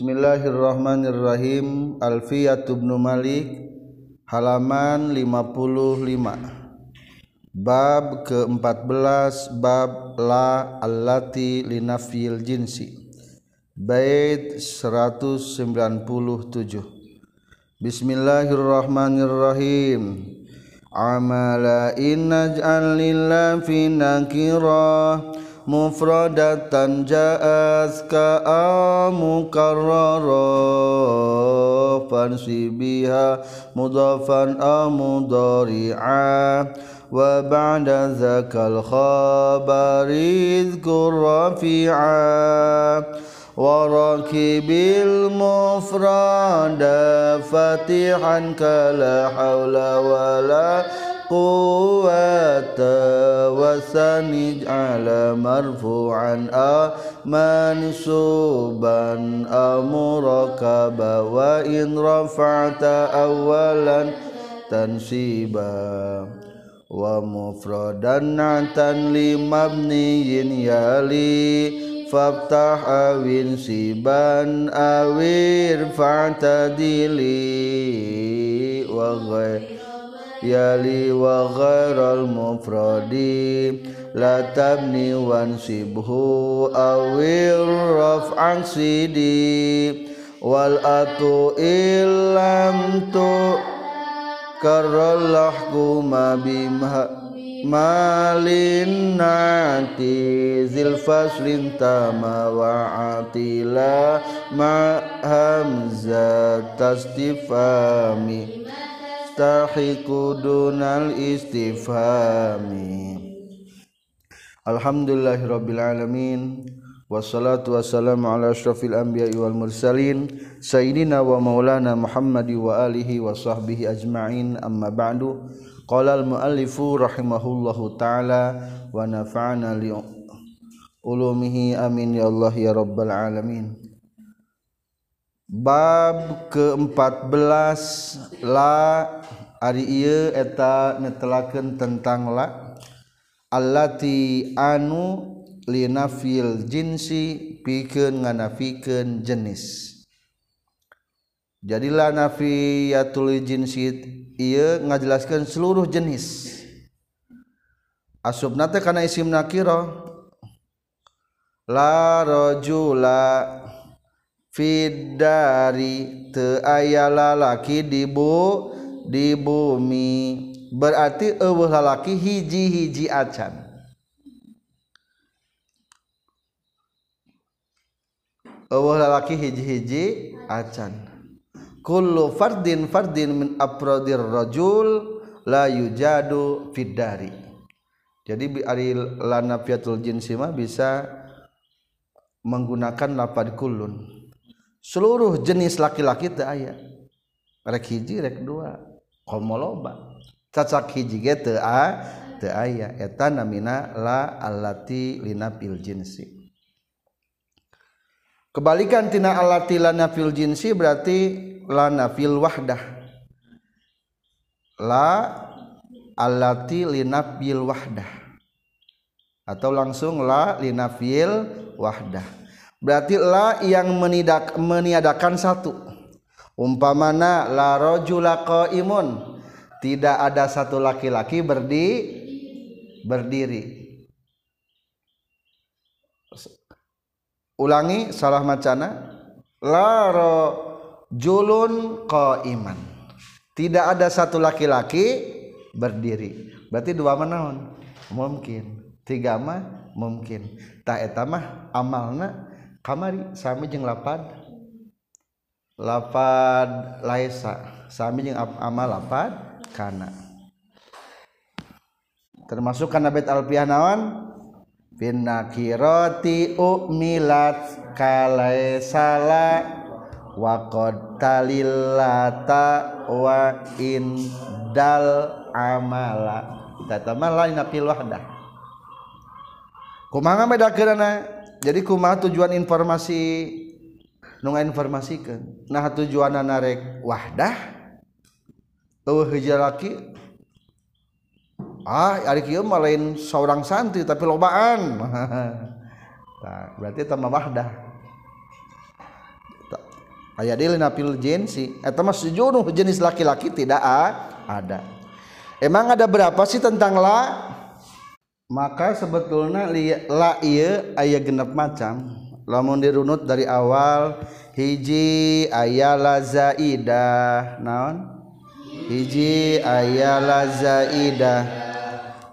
Bismillahirrahmanirrahim Alfiyatu ibn Malik halaman 55 Bab ke-14 Bab La Allati Linafil Jinsi Bait 197 Bismillahirrahmanirrahim Amala innaj'al lillahi nakirah مفردة جاءت أزكاء فانسي بها مضافا أو مضارعا وبعد ذاك الخبر اذكر رفيعا وراكب المفرد فاتحا كلا حول ولا القوة وسنج على مرفوعا منصوبا مركبا وإن رفعت أولا تنصيبا ومفردا عتا لمبني يلي فافتح أو انسبا أو ارفع تدلي وغير yali wa ghairal mufradi la tabni sibhu awil an sidi wal atu illam tu kuma bimha malin nati zil faslin tama wa atila ma hamza tastifami yastahiku dunal istifhami Alhamdulillahirabbil alamin wassalatu wassalamu ala asyrafil anbiya'i wal mursalin sayyidina wa maulana Muhammadi wa alihi wa sahbihi ajma'in amma ba'du qala al muallifu rahimahullahu taala wa nafa'ana li ulumihi amin ya Allah ya rabbal alamin bab ke-14 la net tentanglah alla anufil jinsi pifik jenis jadilah nafia tu jin ia ngajelaskan seluruh jenis asub karena is larojla fidari te aya lalaki di bu di bumi berarti eueuh lalaki hiji-hiji acan eueuh lalaki hiji-hiji acan kullu fardin fardin min afradir rajul la yujadu fidari jadi ari lana fiatul jinsi mah bisa menggunakan lapad kulun seluruh jenis laki-laki teu aya rek hiji rek dua komo loba cacak hiji ge teu a teu aya eta namina la allati lina fil jinsi kebalikan tina allati lana fil jinsi berarti lana fil wahdah la allati lina fil wahdah atau langsung la lina fil wahdah berarti la yang menidak, meniadakan satu umpamana la rojula imun tidak ada satu laki-laki berdi berdiri ulangi salah macana la rojulun iman tidak ada satu laki-laki berdiri berarti dua menahun. mungkin tiga mah mungkin tak etamah amalna kamari sami jeng lapad lapad laisa sami jeng amal lapad kana termasuk kana bet alfiah naon bin nakirati umilat kalaisala wa qad talillata wa indal amala kita tamalain apil wahdah kumaha bedakeunana jadi kuma tujuan informasi nunga informasikan nah tujuan narek wahdah uh hijalaki ah hari kieu mah seorang santri tapi lobaan nah, berarti tambah wahdah aya deui napil jensi eta mah sejunuh jenis laki-laki tidak ada emang ada berapa sih tentang la maka sebetul na la aya genep macam lamun dirurut dari awal hijji aya lazaida naon hijji aya lazadah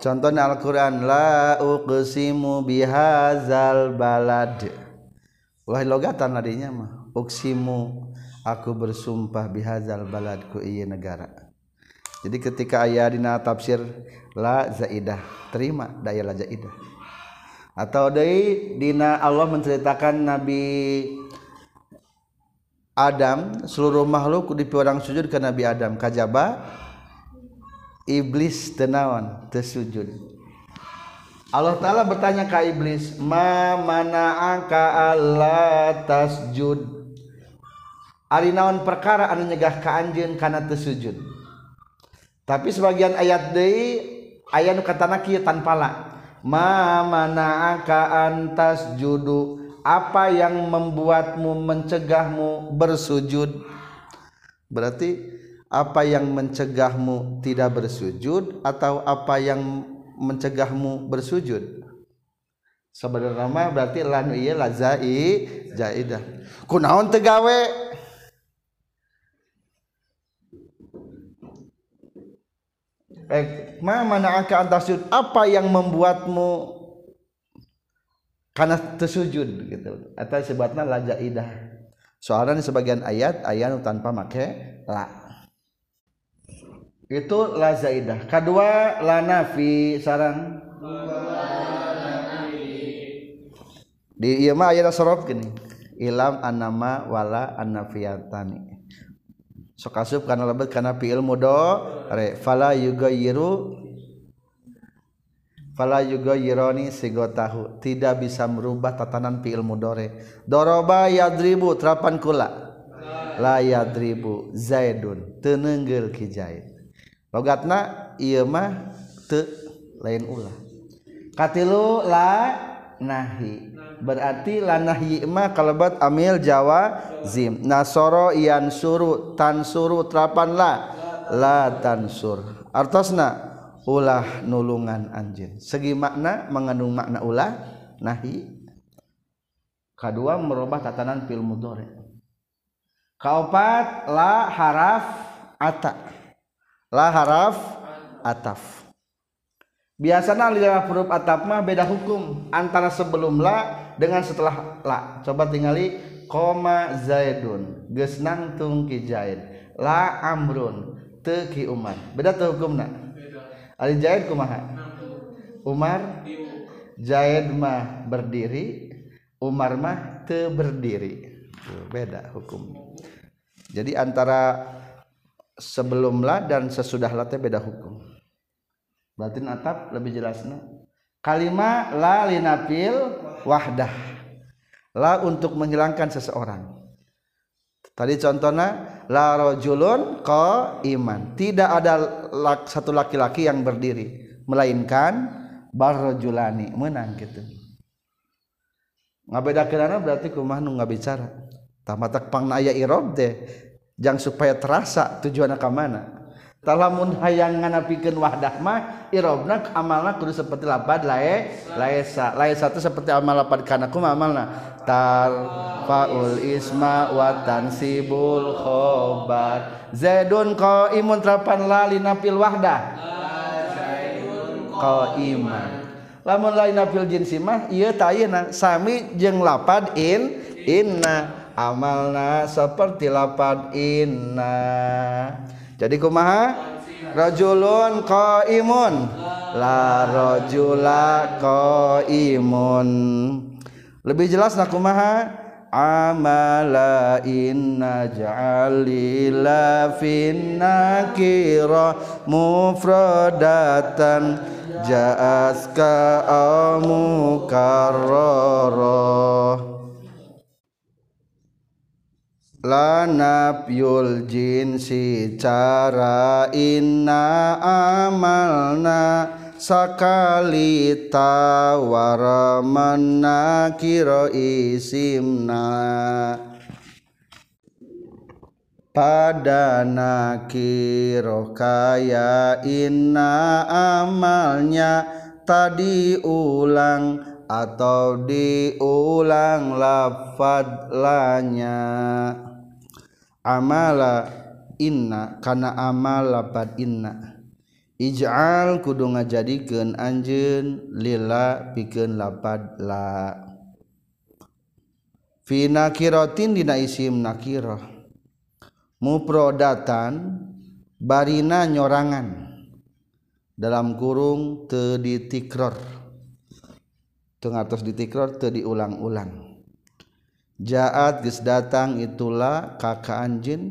contohnya Alquran lasimu bihazal balaadwahai loggaatan tadinya mah Usimu aku bersumpah bihazal balad ku yi negaraan jadi ketika ayah dina tafsir la zaidah terima daya la zaidah atau dari dina Allah menceritakan Nabi Adam seluruh makhluk di orang sujud ke Nabi Adam kajaba iblis tenawan tersujud Allah Ta'ala bertanya ke iblis ma mana angka Allah tasjud Ari perkara anu nyegah ka anjeun kana tersujud tapi sebagian ayat D ayat nu naki tanpa lah ma mana antas judu apa yang membuatmu mencegahmu bersujud berarti apa yang mencegahmu tidak bersujud atau apa yang mencegahmu bersujud sebenarnya berarti lanu iya lazai jaidah kunaon tegawe eh, ma mana mana'aka antasud apa yang membuatmu karena tersujud gitu atau sebabnya laja idah soalnya di sebagian ayat ayat tanpa make la itu la zaidah kedua la nafi sarang di ieu iya, mah aya sorof gini ilam anama wala annafiyatani punya kasup karena lebih karenapilmuoh sigo tahu tidak bisa merubah tatananpilmudore ddoroba ya ribupankula la yaribu zaidun tenengel kijah logat the lain ulah kat la nahi berarti lanah yima kalabat amil jawa zim nasoro ian suru tan suru terapan la la tan sur artosna ulah nulungan anjin segi makna mengandung makna ulah nahi kedua merubah tatanan fil mudore kaopat la haraf ata la haraf ataf biasanya lidah huruf ataf mah beda hukum antara sebelum la dengan setelah la coba tingali koma zaidun geus nangtung ki zaid la amrun teu ki umar beda teu hukumna ari zaid kumaha umar zaid mah berdiri umar mah teu berdiri beda hukum jadi antara sebelum la dan sesudah la teh beda hukum berarti atap lebih jelasnya kalimat la linapil wahdah la untuk menghilangkan seseorang tadi contohnya la rojulun ko iman tidak ada lak, satu laki-laki yang berdiri melainkan barrojulani menang gitu ngabeda kenana berarti kumah nu nggak bicara tamatak pang naya irob deh jang supaya terasa tujuan ke mana punya lamun hayangan nawahdahma Iob amamalnah kru seperti lapad la satu seperti ama la karenakumal fa Ima sibulkhobat ze qmunpan lali napilwahdah q iman lamunjin simah taysami lapad in inna amalna seperti la dapat inna jadi kumaha rajulun qaimun la rajula imun. lebih jelas nak kumaha amala inna ja'alila kira mufradatan ja'aska amukarroh lanab yul si cara inna amalna sakali mana kiro isimna pada nakiro kaya inna amalnya tadi ulang atau diulang lafadlanya ama la inna karena amal lapat inna al kuduungan jadikan Anjun lila pi lapad la Vinarotinsim muprodatan Barina nyoorangan dalam kurung teditikro tengahtos ditikr tadi diulang-ulang Jaat gesdatang itulah kakaan Jin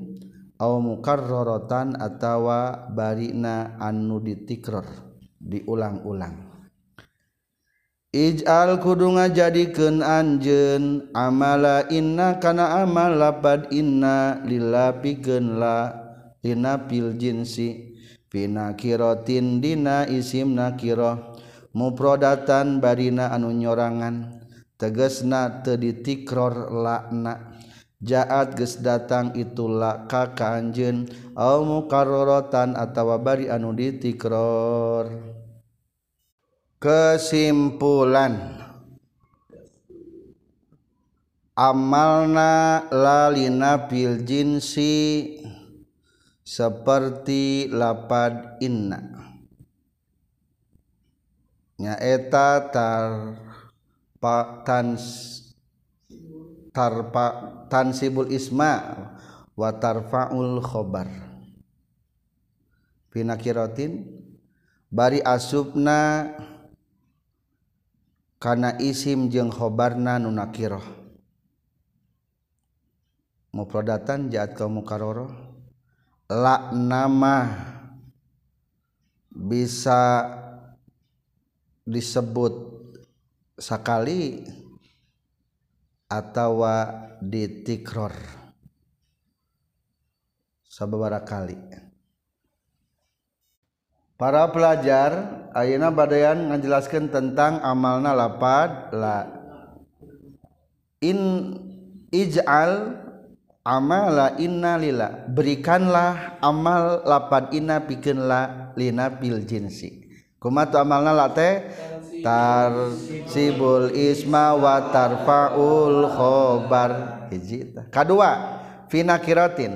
A mukarrorotan attawa barina anu ditikr diulang-ulang. Ijal kudua jadiken anjen amala inna kana amal lapad inna lilapi genla Dinapiljinsi pinna kirotindina isim na kiro muprodatan bariina anu yorangan. teges na ditikro lakna jahat gedatang itu la ka kanjen Allah mu karorotan atauwabari anu ditikro kesimpulan amalna lalinapiljinsi seperti lapar innanyaetatar sibul Isma watarfaulkhobar bari asna karena isim jeungkhobarna nunro muprodatan ja kaumkar nama bisa disebut kali atautawa ditikro sobarakali para pelajar Auna badaan menjelaskan tentang amalna lapad la inal ama la innalla berikanlah amal lapat inna bikinlah Lina Biljinsi komma amalna late tar sibul Imawatarfaulkhobar K2irotin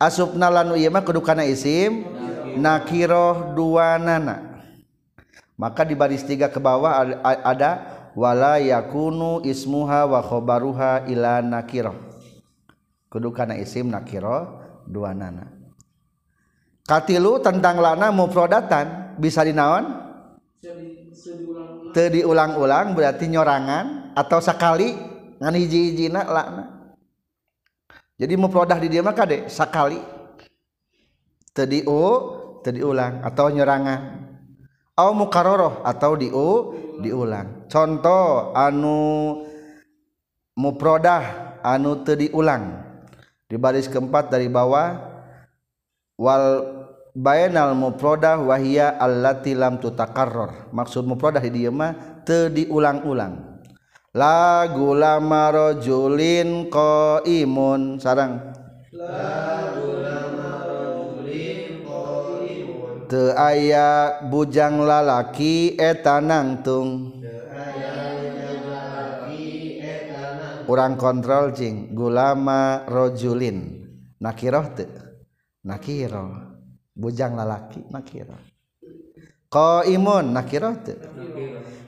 asupnaima kedukan isim nakiro dua nana maka di baris tiga ke bawah adawalayak kuunu isha wakhobarha na kedukan isim nakiro dua nanakatilu tentang lana muprodatan bisa nawan tadi diulang-ulang berarti nyoorangan atau sakali nganijinak jadi muprodah di dia maka dek sakali tadi tadiulang atau nyrangan mukarrooh atau di diulang contoh anu muproda anu te diulang di baris keempat dari bawahwal bayanal mufradah wahia allati lam tutakarror maksud mufradah di dieu mah teu diulang-ulang la gulama rajulin qaimun sarang la gulama rajulin qaimun teu aya bujang lalaki eta nangtung orang kontrol cing gulama rojulin nakiroh teu nakiroh punya bujang lalakimun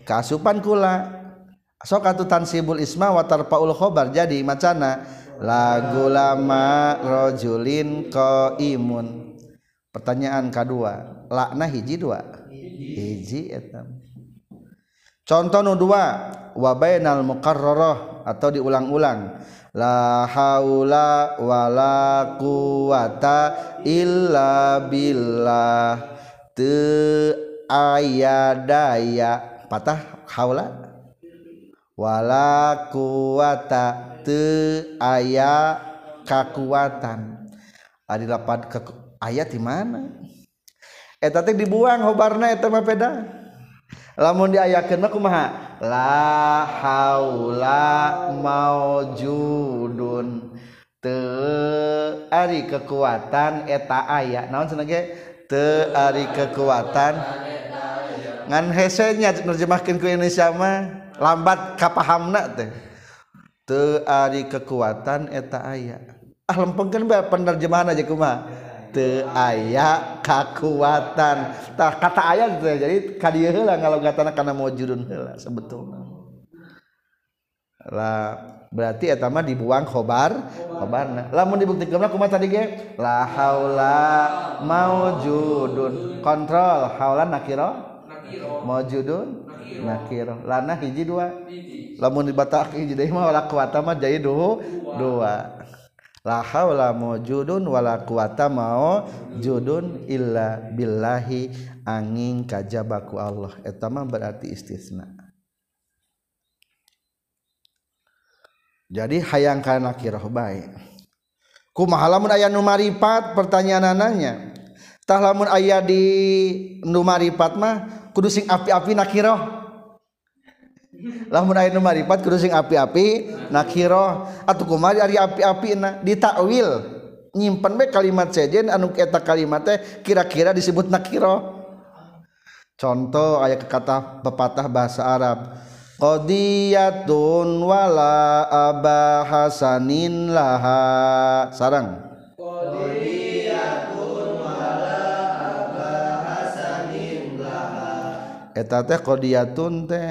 kasupankula so tansibul Ismawatarpaulkhobar jadi macana lagu lama rojulin qmun pertanyaan K2 laknawa contoh2 wabanal muqarooh atau diulang-ulang yang laulawala abillah the aya dayak patah wala aya kekuatan adil dapat ayat di mana tatik dibuang hobarna peda punya diayakken aku ma la maujudunari kekuatan eta aya na teori kekuatan ngan hesetnyanerjekin ku ini sama lambat kapah hamna teh terari kekuatan eta aya ah lem penerjeahan aja kuma te aya kekuatan tak kata ayat teh jadi kadia heula ngalogatana kana jurun heula sebetulnya lah berarti eta mah dibuang khobar khobarna lamun dibuktikeun kumaha tadi ge la haula jurun, kontrol haula nakiro maujudun nakiro lana hiji dua lamun dibatak hiji deh mah wala kuwata mah jadi dua dua lahajudun wala ku mau juun illalahhi angin kajbaku Allah berarti istisna jadi hayangkan nakioh baik kumahalamun aya numaripat pertanyaan nanyatahmun aya di Nuaripat mah kudus sing api-pi nakioh lamun aya nu maripat kudu sing api-api nakiro atuh kumari ari api-api na ditakwil nyimpen be kalimat sejen anu eta kalimat teh kira-kira disebut nakiro contoh aya kata pepatah bahasa Arab qadiyatun wala Hasanin laha sarang qadiyatun wala Hasanin laha eta teh qadiyatun teh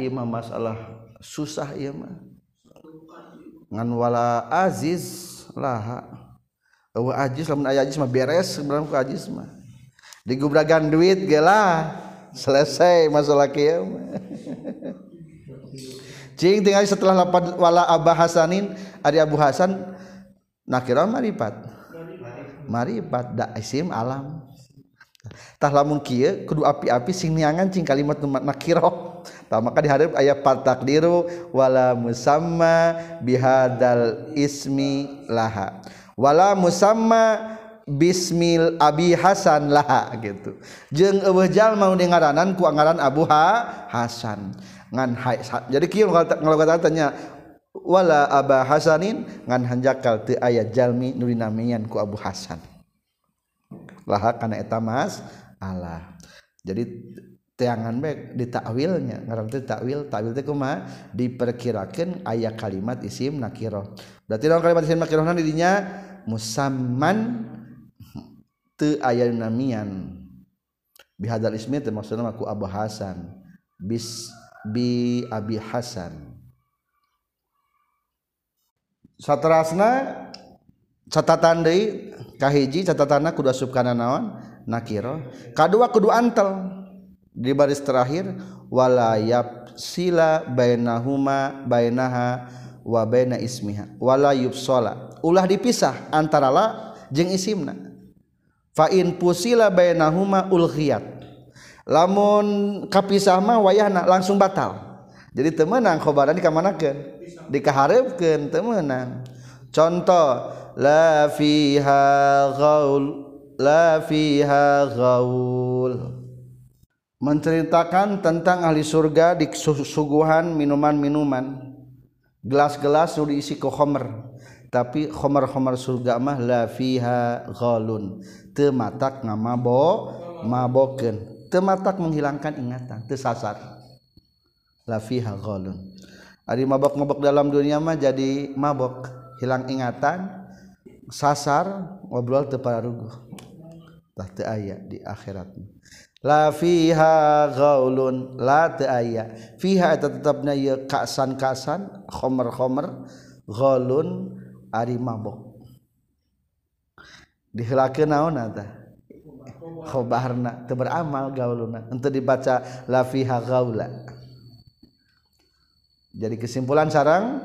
Imam masalah susah I wala Aziz raha bes digubrakan duit gela selesai masalah setelahpat wala Abah Hasanin A Abu Hasan nakira maripat maripat is alam tahlamun ki kedua api-api sing ni ngajing kalimat umat na kirok maka di hadrib ayaah patak diru wala musama bihadal ismi lahawala musama Bismil Abi Hasanlah gitu jeng jallma ngaranan keanggaran Abu Ha Hasan jadinyawala Abah Hasanin nganhanjakkalti ayat jalmi nudina naian ku Abbu Hasan. laha kana eta mas Allah jadi teangan baik di takwilnya teh takwil takwil teh kumaha diperkirakan ayat kalimat isim nakiro berarti dalam kalimat isim nakiro nanti dinya musamman te ayat namian bihadal ismi teh maksudnya aku Abu Hasan bis bi Abi Hasan satrasna catatan deui kahiji catatan kudu kana naon nakiro kadua kudu antel di baris terakhir wala sila bainahuma bainaha wa baina ismiha wala yufsala ulah dipisah antara la jeung isimna fa in pusila bainahuma ulghiyat lamun kapisah mah wayahna langsung batal jadi temenang khobaran Di dikahareukeun temenang contoh la fiha ghaul la fiha ghaul menceritakan tentang ahli surga di suguhan minuman-minuman gelas-gelas sudah diisi ke khomer tapi khomer-khomer surga mah la fiha ghalun tematak matak ngamabo mabokeun tematak menghilangkan ingatan tersasar. Lafiha la fiha ari mabok-mabok dalam dunia mah jadi mabok hilang ingatan sasar ngobrol tepararuguh tahte ayah di akhirat la fiha gaulun la te ayah fiha itu tetapnya ya kasan kasan khomer khomer gaulun ari mabok dihilakeun naon eta khobarna teu beramal gauluna henteu dibaca la fiha gaula jadi kesimpulan sarang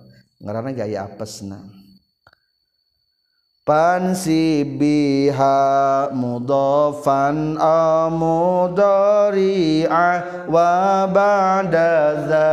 ngarana gaya apesna pansi biha mudofan amudari'a wa ba'daza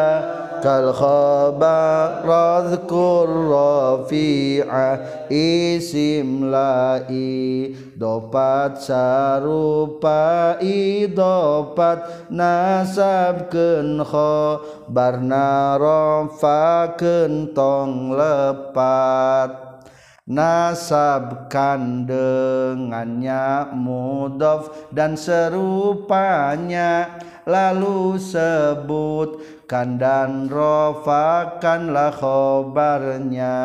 kal khaba radhkur rafi'a isim la'i dopat sarupa idopat nasabkeun khobarna rafakeun tong lepat nasab kandengannya mudof dan serupanya lalu sebut kan dan rofakanlah khobarnya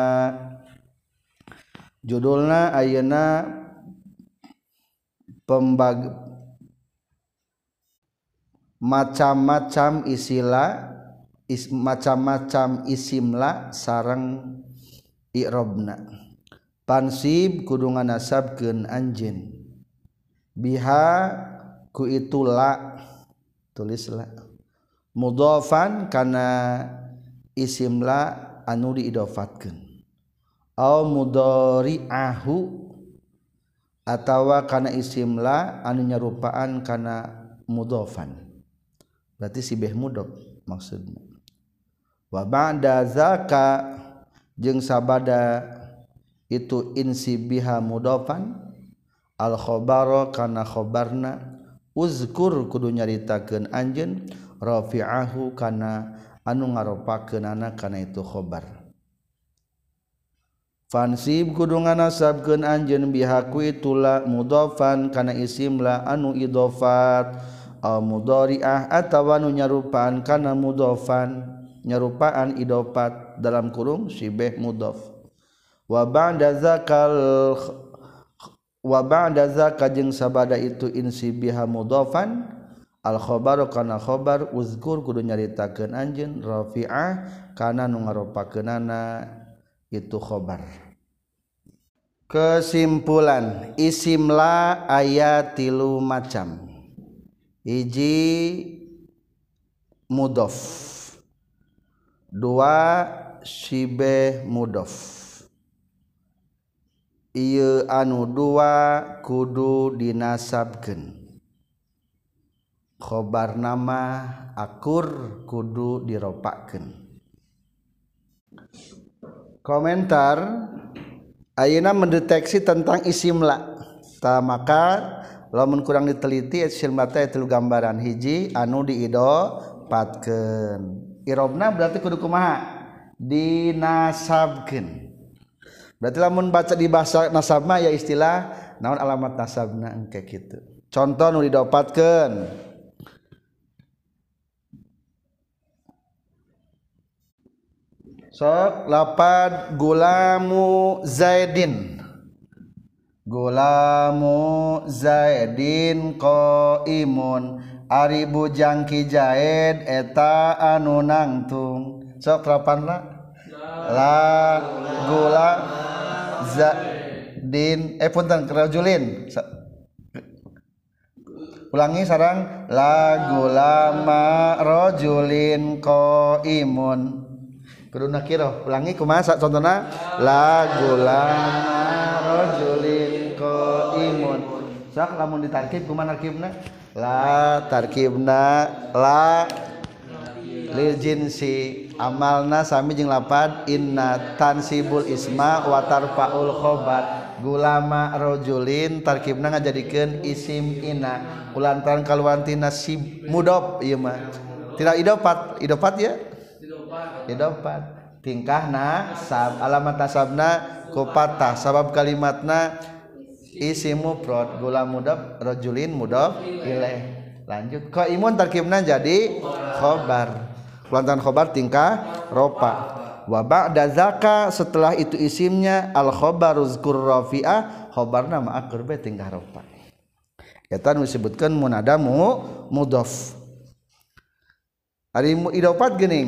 judulna ayana pe Hai macam-macam istilah macam-macam isimlah sarang Iirobna pansib kurdungan asabken anj biha ku itulah tulislah mudhofan karena isimlah anhofat muddor ahu Atawa kana isimlah anu nyarupaan kana mudhofan berarti si be mud maksudnya wa zakang sabada itu insibiha mudfan al-khobarokana khobarna uzkur kudu nyaritaken anjen rofihu kana anu ngarupakkenanakana itu khobarna unganab bihakula mudfan karena isimlah anuhofat atauu nyaruppan karena mudhofan nyerupaan idopat dalam kurung Sibeh mudhof wang sabada ituhafan alkhobarkhobardu nyaritafi karenapakenana itu khobar kesimpulan isimlah ayat tilu macam iji mudhof2 sibe mud I anu dua kudu dinasabkenkhobar nama akur kudu diropaken komentar yang Auna mendeteksi tentang isi mlak maka la kurang diteliti sil mata itu gambaran hiji anu di Iido patken Iobna berarti kuma dinasabken berarti la baca di bahasa nasab ya istilah na alamat nasabke gitu contoh didpatatkan sok lapad gulamu zaidin gulamu zaidin ko imun ari bujangki jaid eta anu nangtung so lapan la la gula zaidin eh punten kerajulin ulangi sarang la gulama rojulin ko imun punyakira ulangiiku masa contoh lagulanglinmun kamu ditarki kumanab latarqibna la lijinsi amal nasami jeing lapan inna tansibul Isma wattarfaulkhobat Gulama rojulintarqibna nga jadikan issim inna lantaran kaluan nasib muddo tidak idopat idopat ya hidopat tingkah sab alamat nasabna kopata sabab kalimatna isi mufrad gula mudaf rajulin mudaf ile lanjut imun tarkibna jadi khobar kelantan khobar tingkah ropa wa ba'da zaka setelah itu isimnya al khobar uzkur rafi'ah khobar nama be tingkah ropa eta disebutkan munadamu mudof idopatni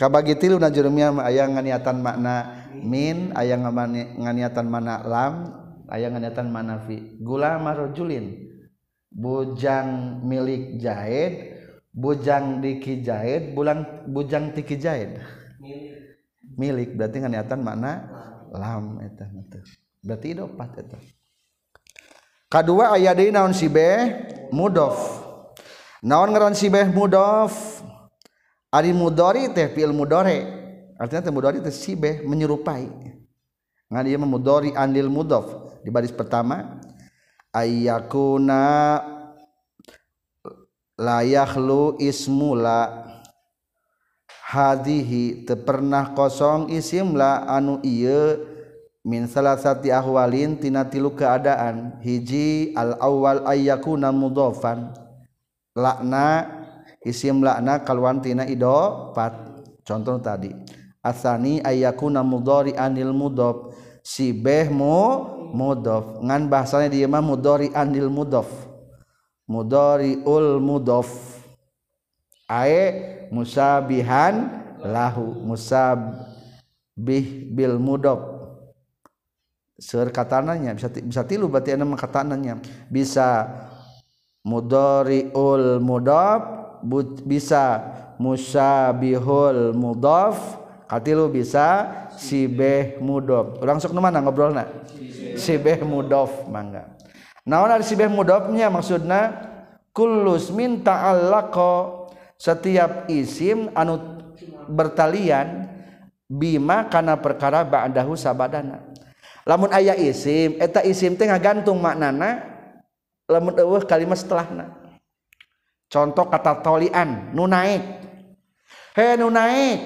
Ka bagi Luna jerumiah ayaah nganiaatan makna Min ayaahniaatan mana lam ayah nyatan manafi gula mar Julilin bujang milikjahit bujang dikijahit bulan bujang dikijahid milik berarti niatan makna lam berarti K2 ayaah di naon sibe mudhof naonon sibeh mudhof dan mudori tehpil mudore artinya menyerupai dia memodori andil mudhof di baris pertama ayayakuna layyaklu ismula hadihi te pernah kosong isimlah anu iye min salahatiahwalilintina tilu keadaan hiji al-awal ayayakuna mudhofan lakna isim lakna kaluan tina pat contoh tadi asani ayakuna mudori anil mudof si behmu mudof ngan bahasanya dia mah mudori anil mudof mudori ul mudof ae musabihan lahu musab musabih bil mudof seur katananya bisa bisa tilu berarti ana katananya bisa mudori ul mudof bisa musa bihul mudhofkati lu bisa Sibeh mudhof langsung ke mana ngobrol Sibeh mudhof mangga nanya maksudlus minta Allah kok setiap isim anut bertalian bimak karena perkara baan dahsa badana lamun ayaah isimeta isim gantung maknana lemut uh kalimat setelah na contoh kata tolian nu naik he nu naik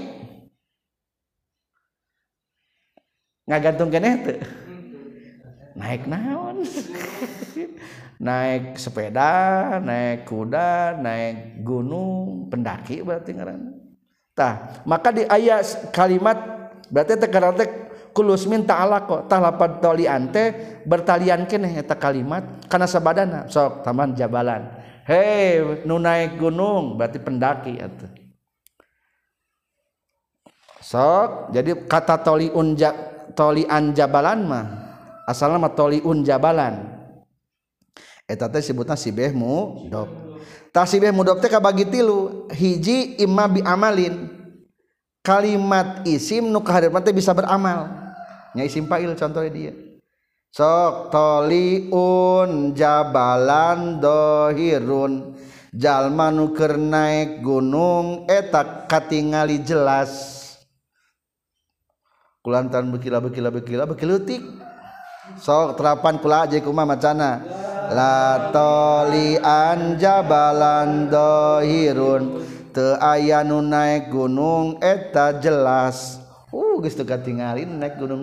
ngagantung kene teu naik naon naik sepeda naik kuda naik gunung pendaki berarti ngaran tah maka di ayat kalimat berarti tegaran teh kulus minta Allah kok tah lapan tolian teh bertalian kene eta kalimat karena sabadana sok taman jabalan he nun naik gunung berarti pendaki so jadi katalili Anjabalan mah asallamali unjabalanibib bagi lulin kalimat isim nu ke haddirmat bisa beramalnya isimpail contohnya dia punya sok toliun jabalanhohirunjal man nuker naik gunung etak Katingali jelasantik sokterapan la jabalanhohirunyan naik gunung eta jelasin naik gunung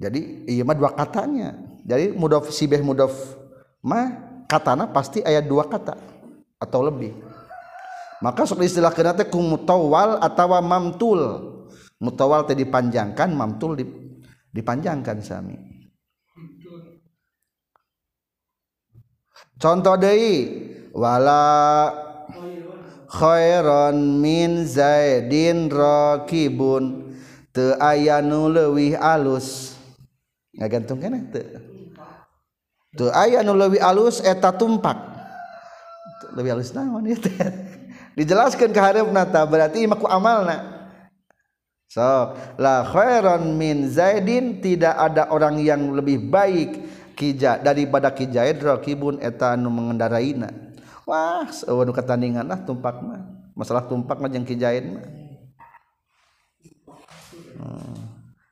jadi iya mah dua katanya jadi mudof sibeh mudof mah katana pasti ayat dua kata atau lebih maka sok istilah kena teh mutawal atau mamtul mutawal teh dipanjangkan mamtul dipanjangkan sami contoh deh, wala khairon min zaidin rakibun teu aya nu leuwih alus gantung tuh aya lebih alus eta tupak lebih dijelaskan kenata berartiku amal solahron Zadin tidak ada orang yang lebih baik Kija daripada Kijahro kibun etanu mengendaraia Wah ketandinganlah tempat masalah tupak maje Kija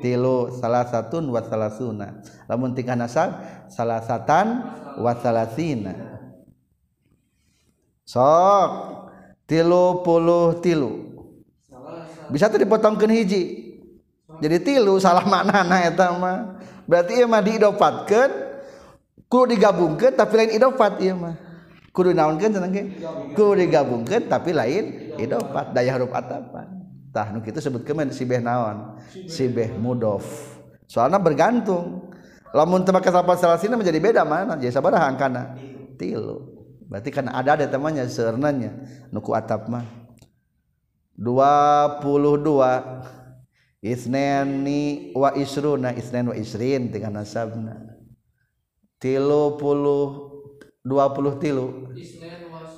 tilu salah satu Sunnah la salahsatan was sok tilupuluh tilu bisa tuh dipotong ke hiji jadi tilu salah maknana ya berartiidofat ku digabungkan tapifat digabungkan tapi lain daya ru apa tah nu kitu sebut kemen si beh naon beh mudof soalnya bergantung lamun tempat make salah sini menjadi beda mana jadi sabar angkana tilu berarti kan ada ada temannya seernanya nuku atap mah 22 Isneni wa isruna isnen wa isrin dengan nasabna tilu puluh dua puluh tilu isnen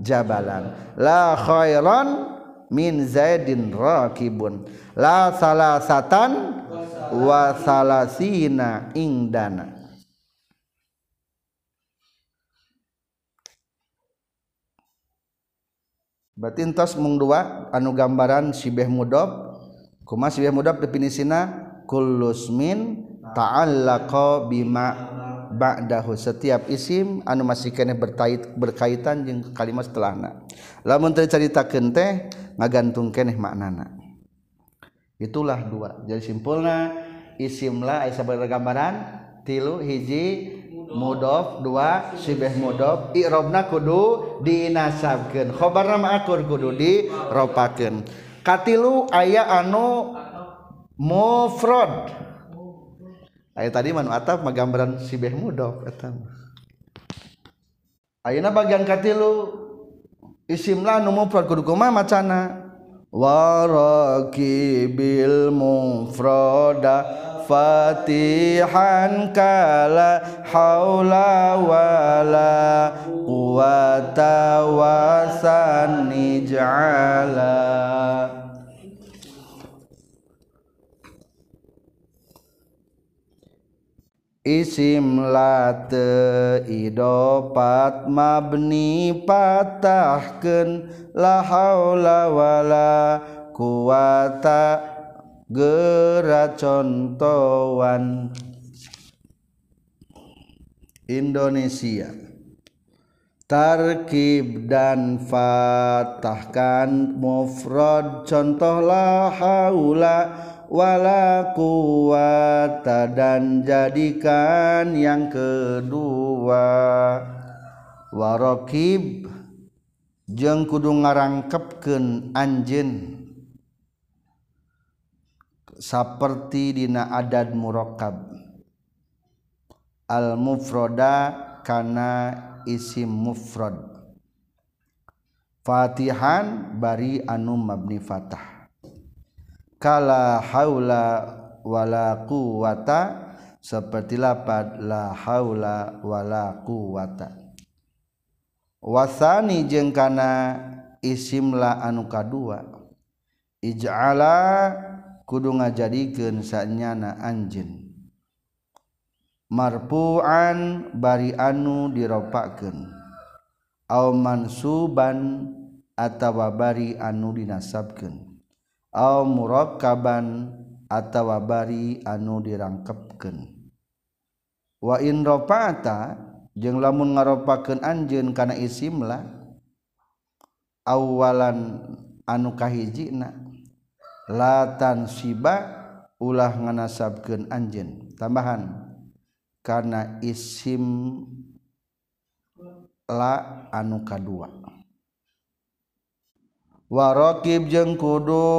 jabalan la khairan min zaidin rakibun la salasatan wa salasina indana berarti entos mung dua anu gambaran sibeh mudob kuma sibeh mudob definisina kullusmin ta'allaqa bima punya dahulu setiap issim ans ke ber berkaitan di kalimat setelahna la ceitaken teh ngagantungke maknana itulah dua jadi simpulna issimlah Isabelgambaran tilu hijji muddo 2 sibena kudu dinasabkenkhobarkur kudu di robopaken katlu aya anu mofrod Ayat tadi manu atap magambaran si beh mudok Ayo na bagian katilu isim lah nu mufrad kudu koma macana bil mufrada fatihan kala haula wala quwata wasan nijala isim late idopat mabni patahken la haula wala kuwata Indonesia tarkib dan fatahkan mufrad contoh la haula walaku dan jadikan yang kedua waroibb jeng kudu ngarangkepken anj seperti Dina adat murokab almufroda karena isi mufrod Fatihan bari Anum mabnifatah kaulawalakuwata seperti la patlahula walakuwata watani jengkana isimlah anukadu jaala kuduungan jadiken saknyana anj marpuan bari anu diropaken auman Suban atabaari anu dinasabken murokaban attawaari anu dirangkeken wapata je lamun ngaropaken anjen karena isimlah awalan anukahi latan siba ulah nganasabken anj tambahan karena isim la anukadua waib jeng kudu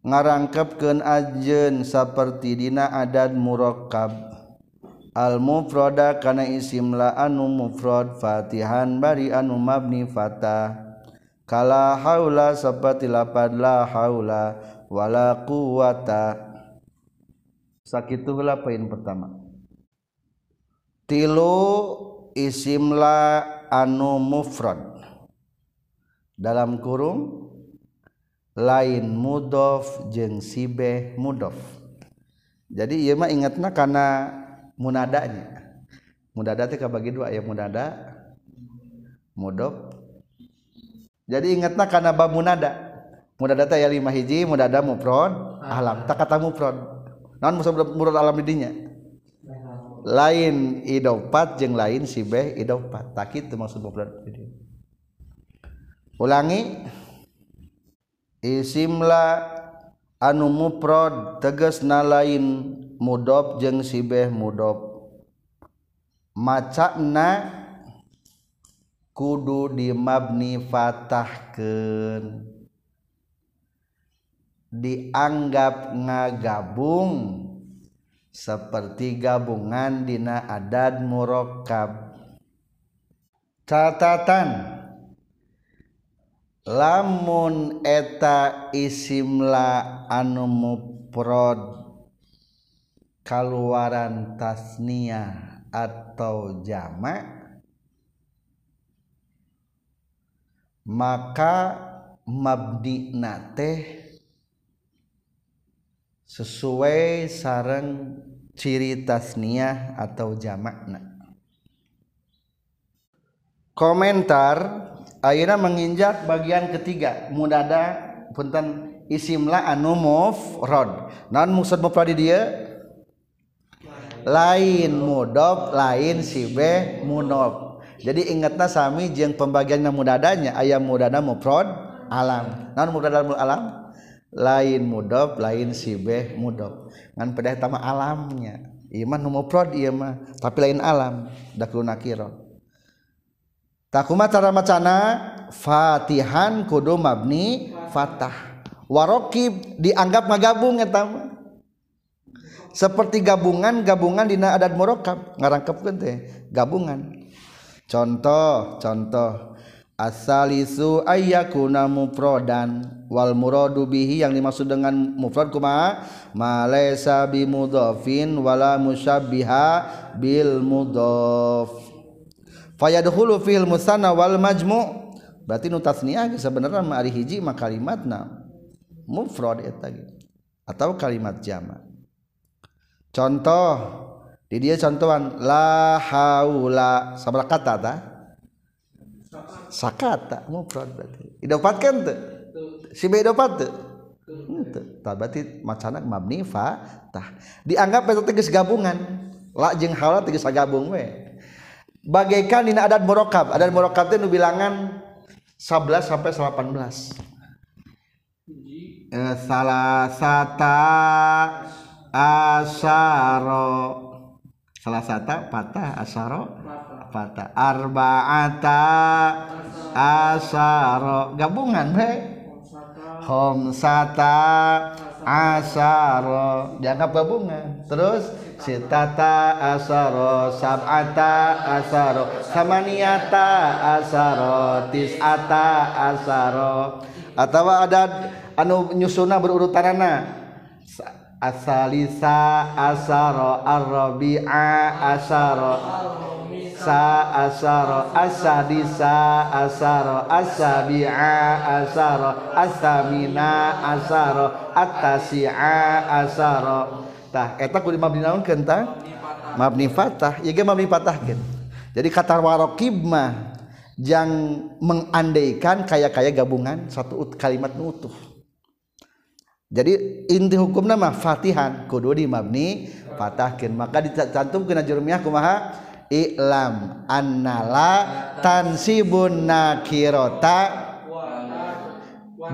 ngarangngkap ke ajen seperti Di adat murokab almufroda karena isimlah anu mufrod Fatihan bari anu maafni Fatakalaula seperti lapadlahula walakuta sakitapain pertama tilu isimlah anu mufrod dalam kurung lain mudof jeng sibe mudof jadi ieu iya mah ingatna karena munadanya munada teh kabagi dua ya munada mudof jadi ingatna karena bab munada munada teh ya lima hiji mudada mufrad alam tak kata non naon mufrad alam didinya lain idopat jeng lain sibe idopat takit kitu maksud mufrad ulangi issimlah anuuprodd teges nalain mudob jeng Sibeh mudob macana kudu di Mabni Faahken dianggap ngagaung seperti gabungandina adat murokkap catatan. lamun eta isimla anu muprod kaluaran tasnia atau jamak maka mabdi teh sesuai sarang ciri tasniah atau jamakna komentar A menginjak bagian ketiga mudada punnten isimlah anmov non lain mud lain sibe jadi ingat nasami jeung pembagiannyamu dadnya ayam mudada muprod alam non mudamu alam lain mud lain sibe mudped pertama alamnya imanprodmah tapi lain alam daulu naki takuma cara macana fatihan kudu mabni fatah warokib dianggap ngagabung eta seperti gabungan gabungan dina adat murokab ngarangkepkeun teh gabungan contoh contoh asalisu ayyakuna mufradan wal muradu bihi yang dimaksud dengan mufrad kumaha ma laysa bi mudhafin wala musyabbiha bil mudhaf fayadkhulu fil musanna wal majmu berarti nu tasniah ya, sebenarnya mah ari hiji mah kalimatna mufrad eta gitu. atau kalimat jamak contoh di dia contohan la haula sabar kata ta sakata mufrad berarti idopatkan teu si be idopat teu ta berarti macana mabni tah dianggap eta tiga gabungan la jeung haula tiga gabung we bagaikan dina adat murokab adat murokab itu bilangan 11 sampai 18 eh, salah sata asaro salah sata patah asaro patah arbaata asaro gabungan be homsata asaro dianggap gabungan terus sitata asaro sab'ata asaro samaniata asaro tis'ata asaro atau ada anu nyusuna berurutanana asalisa asaro arrabi'a asaro sa asaro asadisa asaro asabi'a asaro asamina asaro atasi'a asaro tah eta eh, kudu mabni naon kentang mabni fatah ieu ge mabni fatah kan jadi kata warokib mah jang mengandaikan kaya-kaya gabungan satu kalimat nutuh jadi inti hukumna mah fatihan kudu di mabni fatahkan maka dicantumkeun ajrumiyah kumaha i'lam annala tansibun nakirota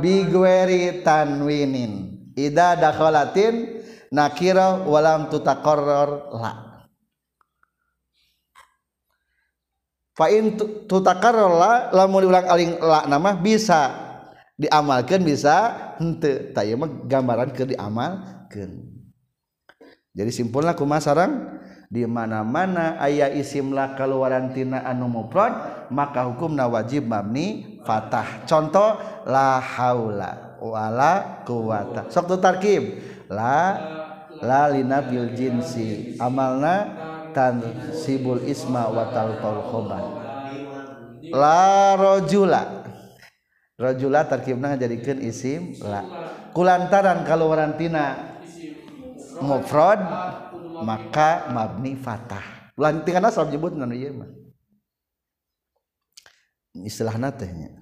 bigweri tanwinin ida dakhalatin nakira walam koror paintlangna bisa diamalkan bisa untuk tay gambaran ke diamal ke jadi simpullah kemasaran dimana-mana ayah issimlah keluarantina an muprod maka hukum na wajib Abni Fatah contoh laulawala Sabtutarqi la lalina bil jinsi amalna tan sibul isma watal talqal khobar la rojula rojula terkibna jadikan isim la kulantaran kalau warantina mufrad maka mabni fatah lantingan asal nyebut nanu iya mah istilah natehnya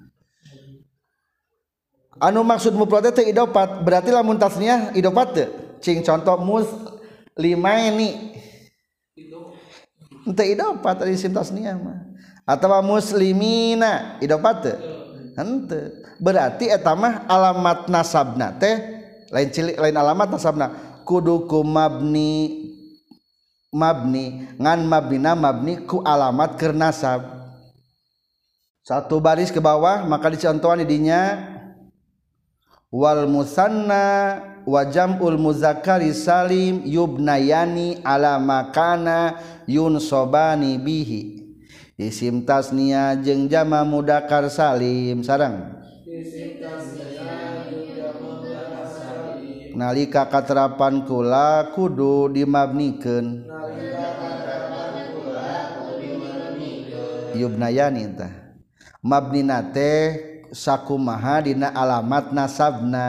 anu maksud mufrad teh idopat berarti lamun tasniah idopat teh Q contoh ini muslimina berarti tamah alamat nasabna teh lain cilik lain alamat asabna kuduku mabni mabni ngan mabinaniku alamat kenasab satu baris ke bawah maka dicontokan idnyawal musanna wa jamul Muzakari Salim yubnayani alamakana Yuun sobani Bihi issim tasnia jeung jamaah Mukar Salim sarang nalika katerapankula kudu dimabbnikken ybnayanita mabna saku madina alamat nasabna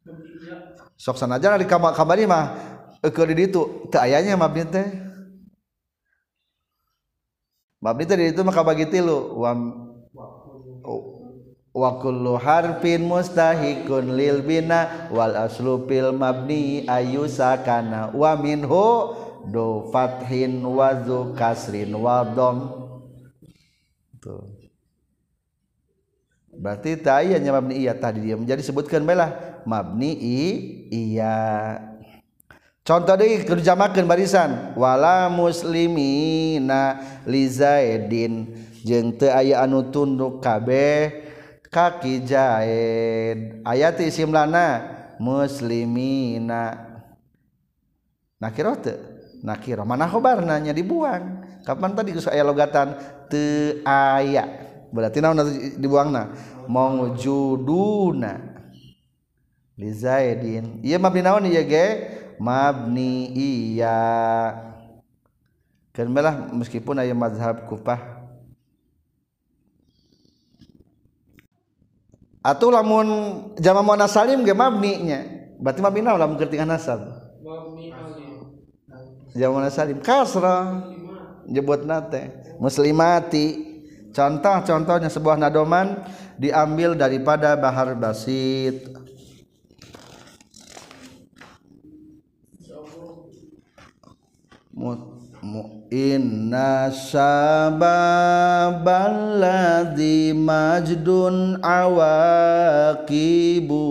Hai soksana aja tadi kam kambar mah itu tak ayanyabab itu maka bagiti lo wa harfin mustahikun lilbinawal aslupil Mabni Ayusakana waminho dofathin wazu kasrin Waldong tuh batnya Iya tadi dia menjadi Sebutkan bela mabni ya contoh deh terjemakan barisan wala muslimina Lizaeddin jengnte aya anu tunduk KB kaki ja ayatsimlana muslimina nakite nakikhobarnanya dibuang Kapan tadi ke saya loatan ayat berarti naon dibuangna mawjuduna li zaidin ieu iya, mabni naon ieu iya, ge mabni iya kenapa kan meskipun aya mazhab kupah atau lamun jama muannas salim ge nya berarti mabni naon lamun keur nasab jama muannas salim kasra jebut nate muslimati contoh-contohnya sebuah nadoman diambil daripada bahar basit inna sababal ladzi majdun awaqibu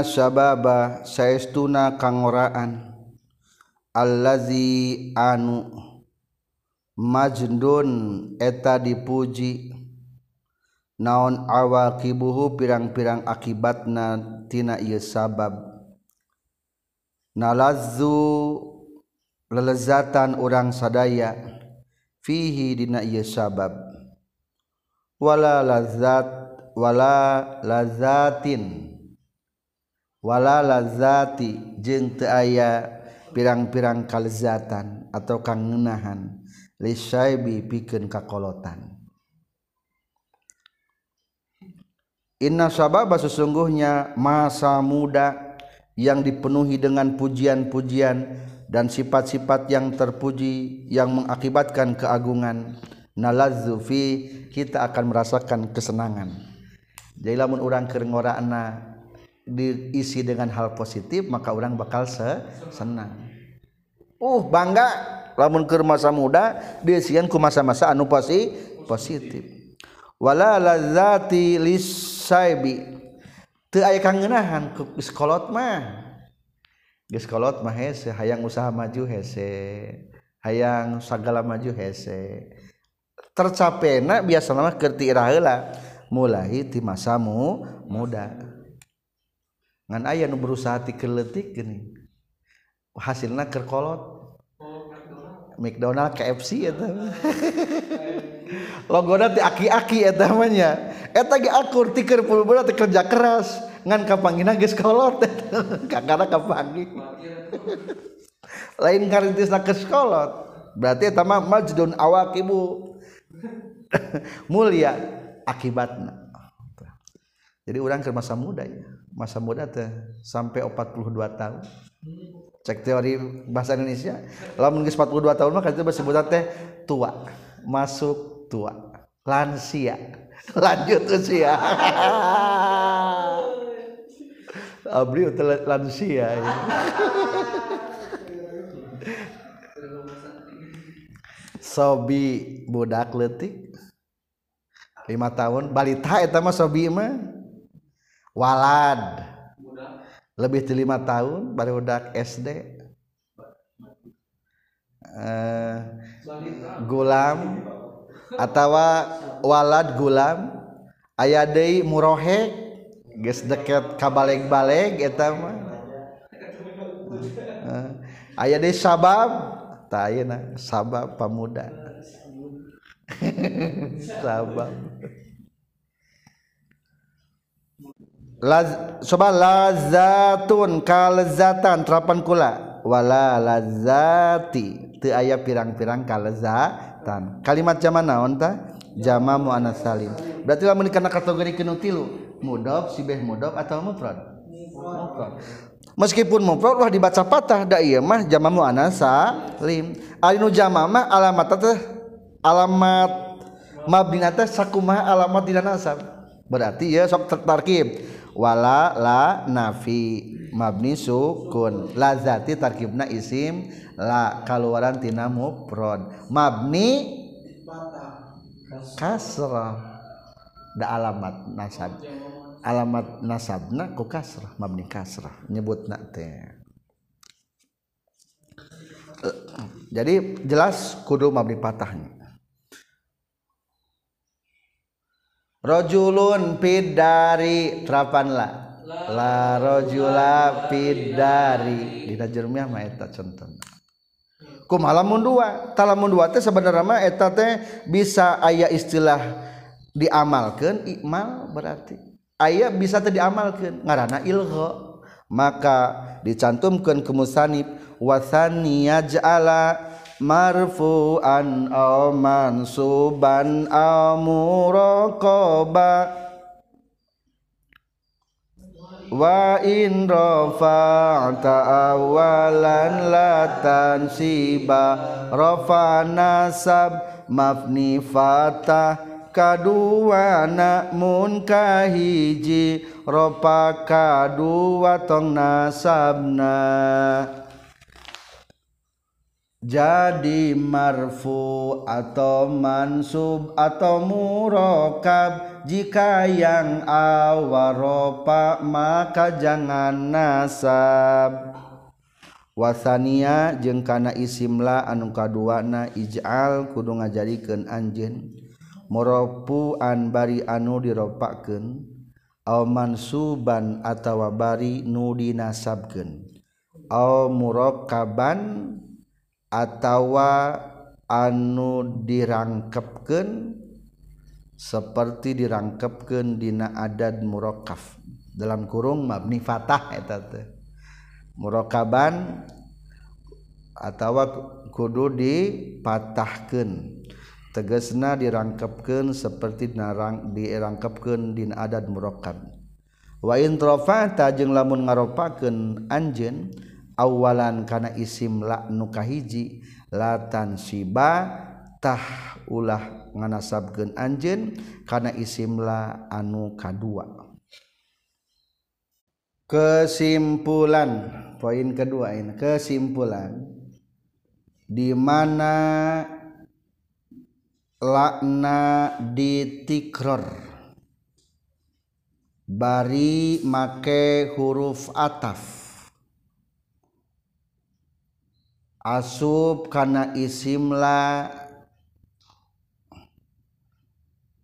punya sab saestuna kanguraan Alzianu Majenun eta dipuji naon awa kibuhu pirang-pirang akibatna tina y sabab Nalazu leleatan orang sadaya fihi dina sababwala lazat wala lazatin. wala lazati jeung teu aya pirang-pirang kalzatan atau kangenahan li syaibi pikeun kakolotan Inna sababa sesungguhnya masa muda yang dipenuhi dengan pujian-pujian dan sifat-sifat yang terpuji yang mengakibatkan keagungan nalazzu kita akan merasakan kesenangan jadi lamun urang keur ngoraana diisi dengan hal positif maka orang bakal se senang uh bangga lamun ke masa muda diku masa-masa anu pasti positifwalaang usaha maju he hayang segala maju hese tercapenak biasa nama ketirahela mulaihiiti masamu muda ngan ayah nu berusaha keletik gini hasilnya kerkolot McDonald KFC eta logo nanti aki-aki ya temannya eh eta ge akur ti keur tiker kerja keras ngan kapangin geus kolot karena kapangin lain nak ke sekolot berarti eta majdun awak ibu mulia akibatnya jadi orang ke masa muda ya masa muda teh sampai 42 tahun cek teori bahasa Indonesia lamun geus 42 tahun mah kita disebut teh tua masuk tua lansia lanjut usia abri udah lansia ya. sobi budak letik lima tahun balita itu mah sobi mah Walad lebihlima tahun baru udahdak SDgulalam eh, atautawawalaadgulalam ayade muroek ges deketkabaleg-balik aya eh, sabab sabab pemuda sabab sozatun kalatanterapan kulawala lazati ti ayah pirang-pirang kalza kalimat zaman naon zaman Salim berartilah karena kategoriutil mud si atau mu meskipun mulah dibaca patah Damah zamanamu Amah alamat alamat mabina sakkuma alamat tidak berarti ya ter parkib wala la nafi mabni sukun la zati tarkibna isim la kaluaran tina mufrad mabni kasrah da alamat nasab alamat nasabna ku kasrah mabni kasrah nyebutna teh jadi jelas kudu mabni patahnya rojulun pidari trapanlah larojpidari di Jeremiahmun duamunsaudara bisa ayaah istilah diamalkan Iqmal berarti ayaah bisa diamalkan ngaranana ilho maka dicantumkan ke musanib wasania jaala yang marfu'an aw mansuban aw muraqaba wa in rafa'ta awalan la tansiba rafa nasab mafni fata kadua mun kahiji rafa kadua tong nasabna jadi marfu atau mansub atau murokap jika yang awaropa maka jangan nasab watania jeung kana isimlah anu kaduana ijal kuung ngajarken anj muropu an bari anu diopaken au mansuban atawa bari nudi nasabken A mu kaban Attawa anu dirangkekan seperti dirangngkapkandina adat muroaff dalam kurung mabnifatah muokabantawado di patahken tegesna dirangngkapkan seperti dirangngkapkandina adat murokaf watrojeng lamun ngaropaken anj, awalan karena isim la nuukahiji latan Sibatahlah nganasabgen Anj karena isimlah anuka2 kesimpulan poin kedua ini kesimpulan dimana lakna ditikrer bari make huruf ataf asub karena isimlah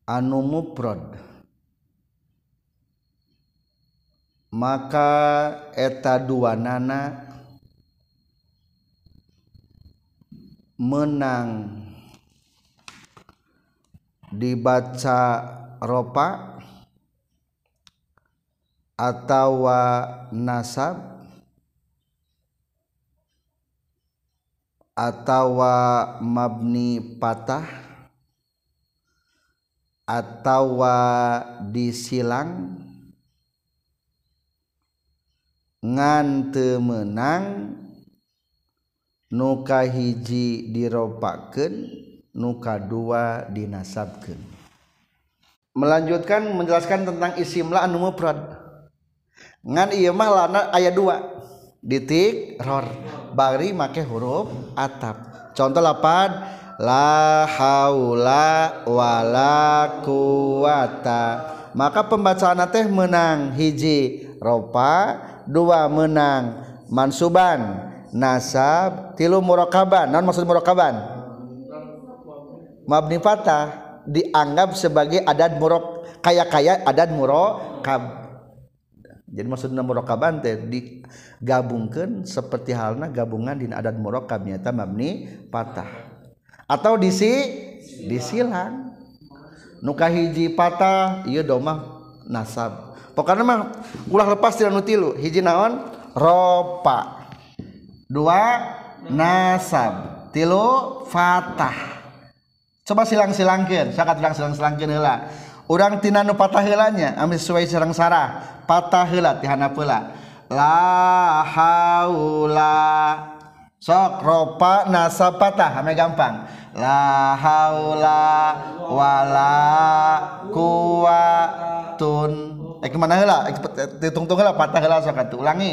anupprod maka eta dua nana menang dibaca ropa atau nasab tawa mabni patah atautawa disilang ngante menang nuka hiji diropaken nuka 2 dinasapatkan melanjutkan menjelaskan tentang issimlah numprod mahlanna ayat 2 ditik rohta bari make huruf atap contoh lapan la haula wala kuwata maka pembacaan teh menang hiji ropa dua menang mansuban nasab tilu murakaban non maksud murakaban mabni fatah dianggap sebagai adat murok kaya kaya adat murokab maksudokabante di gabbungkan seperti halnya gabungan Di adat muoka tam patah atau di disilhan muka hiji patah do naskan memang u lepasluonpa dua nasab tilu Faah coba silang silangkin sangat sila Tinu patahhilanya Amis Su Serangng sarah patah hilat dihana pula la soropa nasa patah ame gampang laula wala kuun gimana ditung patah diulangi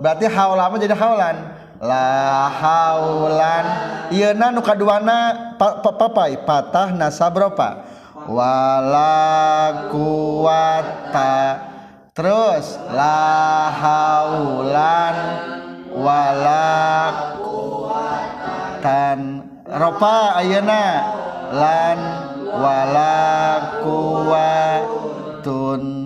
berarti haula jadi halan lalan Iuna uka duaana patah nassa berapapa walakuta terus la Halan walaku dan robpa Ayenalan walaku tuntu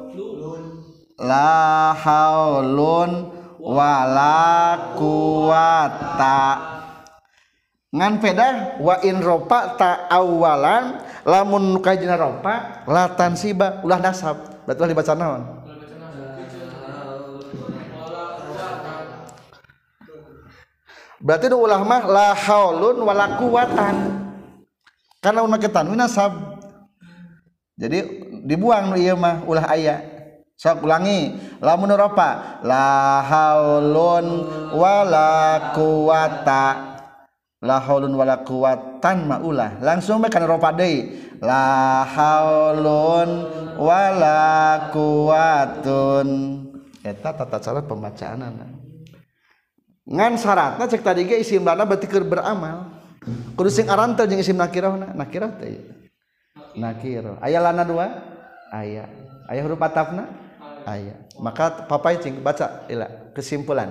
la haulun wala kuwata ngan peda wa in ropa ta awalan lamun kajina ropa latan siba ulah nasab berarti ulah dibaca naon berarti itu ulah mah la haulun wala kuwatan karena unaketan tanwin nasab jadi dibuang nu mah ulah ayah saya ulangi, lamun ropa, la haulun wala kuwata, la haulun wala kuwatan maulah. Langsung makan ropa deui. La haulun wala kuwatun. Eta tata cara pembacaanan. Ngan syaratna cek tadi ke isim lana berarti keur beramal. Kudu sing aran teh jeung isim nakirahna, nakirah teh. Nakirah. Aya lana dua? Aya. Aya huruf atafna? ayat ah, maka Papa cing baca ila kesimpulan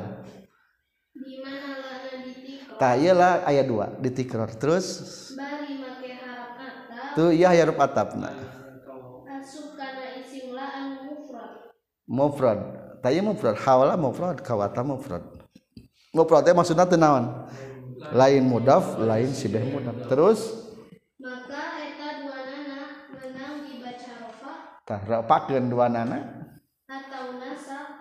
tak iyalah ayat dua ditikror terus tu iya huruf atapna mufrad tak iya mufrad hawala mufrad kawata mufrad mufrad teh maksudnya tenawan lain mudaf lain sibeh mudaf terus maka eta dua nana menang dibaca rofa tah rofakeun dua nana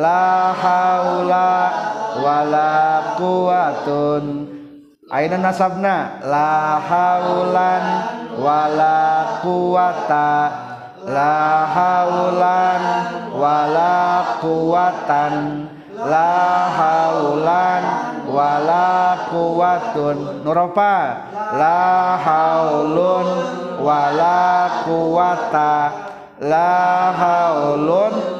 la haula wala quwatun aina nasabna la haulan wala quwata la haulan wala quwatan la haulan wala quwatun nuropa la haulun wala quwata la haulun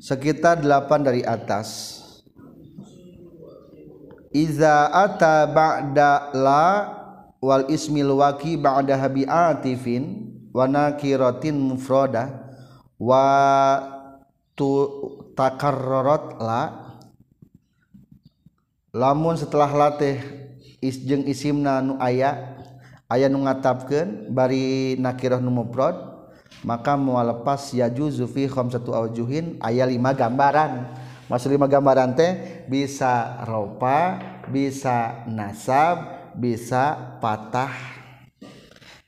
sekitarpan dari atas Wal mufroda wa lamun setelah latih isjeng isimna nu aya ayaah nunataapkan bari nakiohupfrod maka mualepas juzufi fi satu awjuhin aya lima gambaran mas lima gambaran teh bisa ropa bisa nasab bisa patah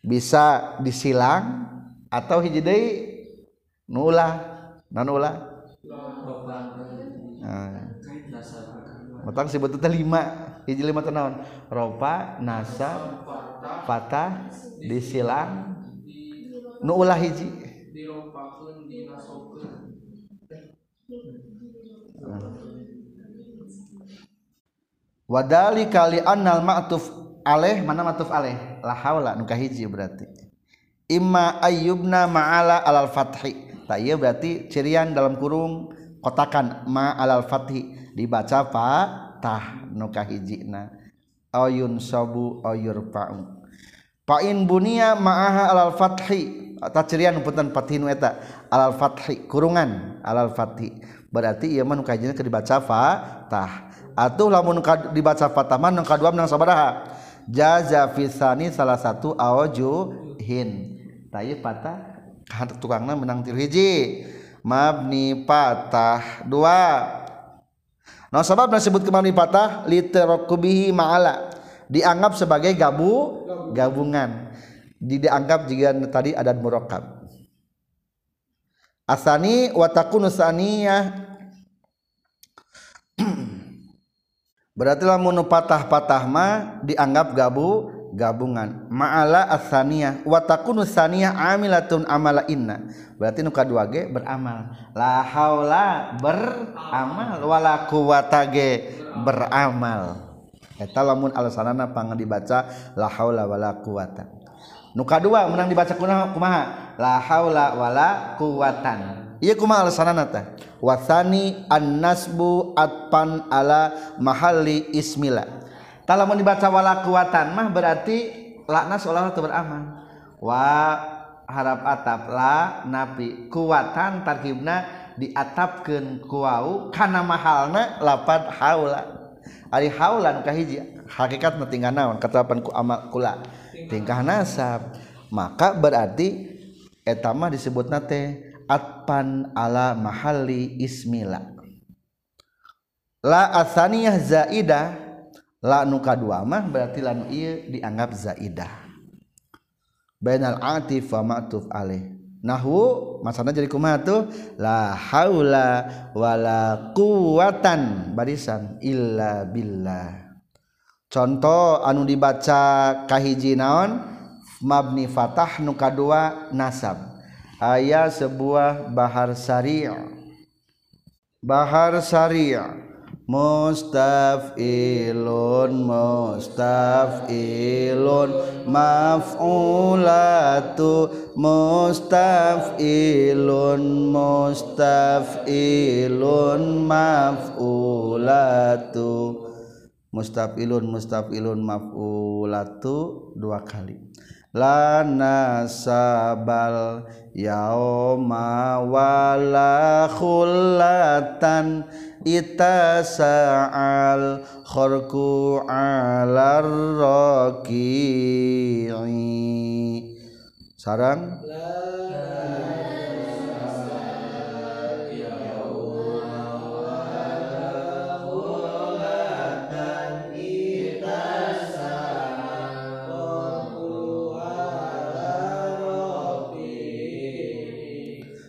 bisa disilang atau hiji deui nulah ulah ah. Matang si betul lima hiji lima tenawan ropa nasab patah disilang nu ulah hiji wadali kali annal ma'tuf aleh mana ma'tuf aleh la haula nu hiji berarti imma ayyubna ma'ala alal fathi tak iya berarti cirian dalam kurung kotakan ma alal fathi dibaca tah nu hijina ayun sabu ayur pa'u Pa'in bunia ma'aha alal fathi tajrian punten fathinu eta alal fathi kurungan alal fathi berarti ieu mah nu kajina keur dibaca fatah atuh lamun dibaca fatah mah nu kadua nang sabaraha jaza fisani salah satu hin tayeu patah tukangna menang tilu hiji mabni patah dua Nah sebab disebut kemabni patah literokubihi ma'ala dianggap sebagai gabu gabungan dianggap jika tadi ada murakab asani watakunu saniyah berarti lamun patah-patah ma dianggap gabu gabungan ma'ala asaniyah watakunu saniyah amilatun amala inna berarti nu kadua ge beramal la haula beramal wala quwata ge beramal eta lamun alasanana pang dibaca la haula wala quwata muka dua undang dibaca ku ma laula wala ku ia ku sana watani annasbupan alamahali Iismlah kalau dibaca wala kekuatan mah berarti lanas atau beramman wa harap- atap la nabi ku terghibna diatapkan kuau karena mahal lapar haula hari halankah hij hakikat meting nawan kepan kukula tingkah nasab maka berarti etama disebut nate atpan ala mahali ismila la asaniyah zaidah la nuka dua mah berarti la nu dianggap zaidah bainal atif wa ma'tuf alih nahwu masana jadi kumatu la haula wala kuwatan barisan illa billah contoh anu dibaca kahiji naon mabni Fatah nuka dua nasab ayat sebuah bahar syariah bahar syariah mustafilun mustafilun maf'ulatu mustafilun mustafilun maf'ulatu mustaun mustafun makula tuh dua kali labal yaowalahultan Ialkhokularroki Saraaran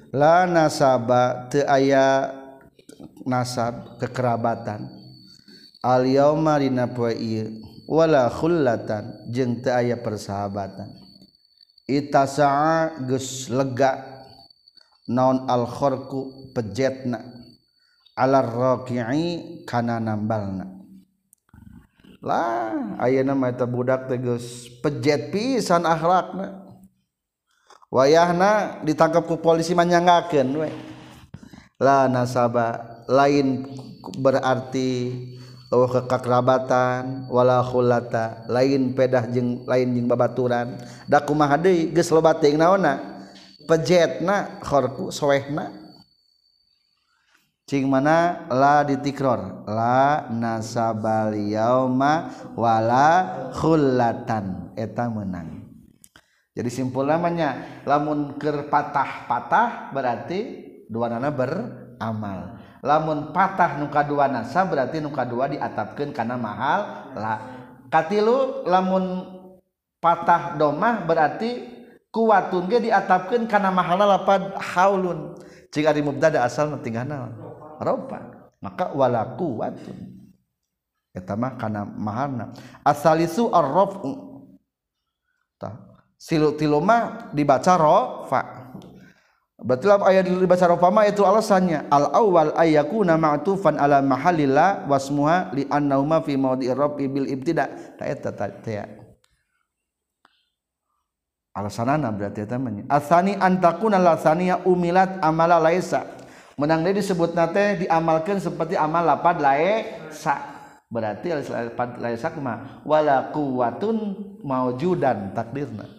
La nasaba te aya nasab kekerabatan Al walahulatan jenta aya persahabatan Igus lega nonon alkhoku pejetna a kanlah aya budak tegus pejet pisan akhlakna wayahna ditangkapku polisi manangakenlah nasaba lain berarti Oh kekakrabatanwalalauhulta lain pedah je lain jing babauran Daku pejet manalah ditikro la nasabauma walahulatan etang menang jadi simpul namanya lamun ker patah-patah berarti dua nana beramal lamun patah nuka dua nasa berarti nuka dua diatapkan karena mahal lah katilu lamun patah domah berarti kuatun ge diatapkan karena mahal lapad haulun jika di mubtada asal tinggal naon ropa maka wala kuatun eta mah kana mahalna asalisu arrafu tah silu tiloma dibaca rofa berarti lah ayat dibaca rofa mah itu alasannya al awal ayaku nama tu fan ala mahalillah wasmuha li an nauma fi maudi ibil bil ibtida nah, ta eta ta ya. alasanana berarti temannya Asani antaku nala lasania umilat amala laisa menang dia disebut nate diamalkan seperti amal lapad laisa berarti lapad laisa kuma wala quwwatun maujudan takdirna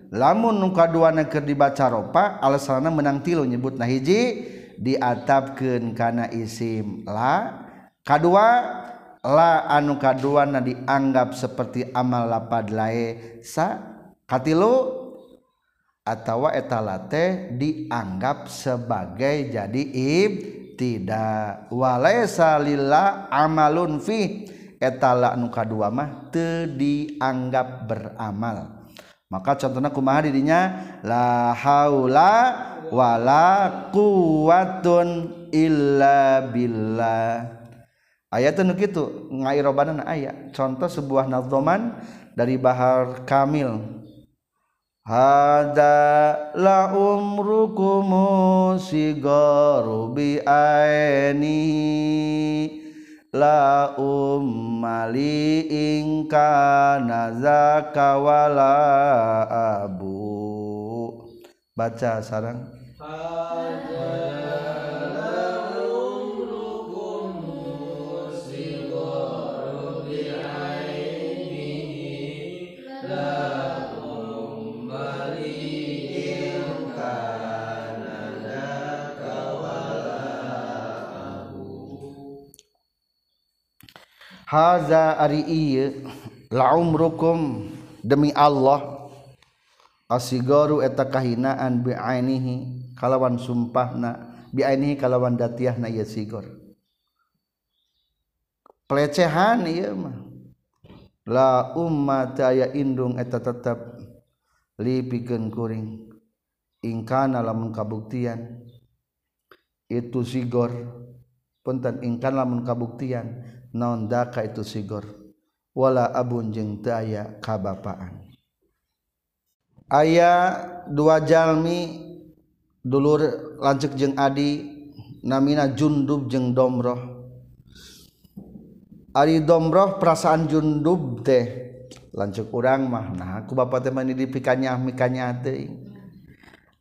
lamun nukaduana neker dibaca ropa alasana menang tilu nyebut nah hiji diatapkeun kana isim la kadua la anu na dianggap seperti amal lapad lae sa katilu atau etalate dianggap sebagai jadi ib tidak walaysa lillah amalun fi etala nu kadua mah te dianggap beramal maka contohnya kumaha dirinya la haula wala quwwatun illa billah ayat kitu ngairobanan aya contoh sebuah nadzoman dari Bahar Kamil Hada la umrukumu sigaru bi aini la Umli ingkan nazakawawala Abbu baca sarang la demi Allah as eta kahinaan inikalawan sumpah na ini kalauwan datah na sigorlecehan la umat tetaplipkuring ingkanalah mengkabuktian itu sigor punteningkanlah mengkabuktian nondaka itu sigur wala a jengan ayaah duajalmi duluur lanjutjeng Adi namina junduub jeng dommbroh Ari dombroh perasaan junduub teh lanjut kurang makna aku ba teman dikannyanya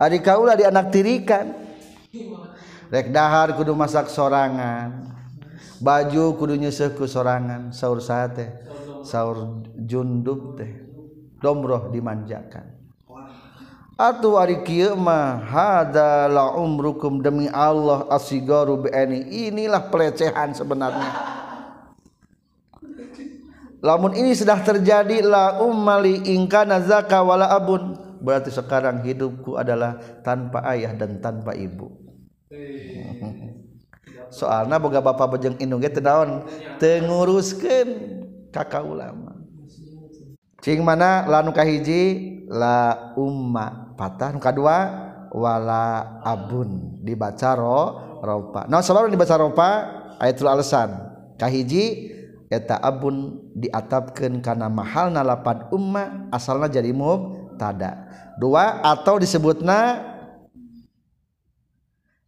Aadik Kalah di tirikanrek dahar kudu masaak sorangan baju kudunya seku sorangan sahur sate sahur jundub teh domroh dimanjakan Atu ari kieu mah hada la umrukum demi Allah asigaru bni inilah pelecehan sebenarnya Lamun ini sudah terjadi la ummali ingkana zaka wala abun berarti sekarang hidupku adalah tanpa ayah dan tanpa ibu. Hey. punya soal na boga Bapakjeng inung daun tenguruskan kakak ulama mana laluji la Um patahmuka wala aun dibaca selalu dibacaopa alasanji eta Abun diatapkan karena mahal nalapan Umma asalnya jadimutada dua atau disebut nah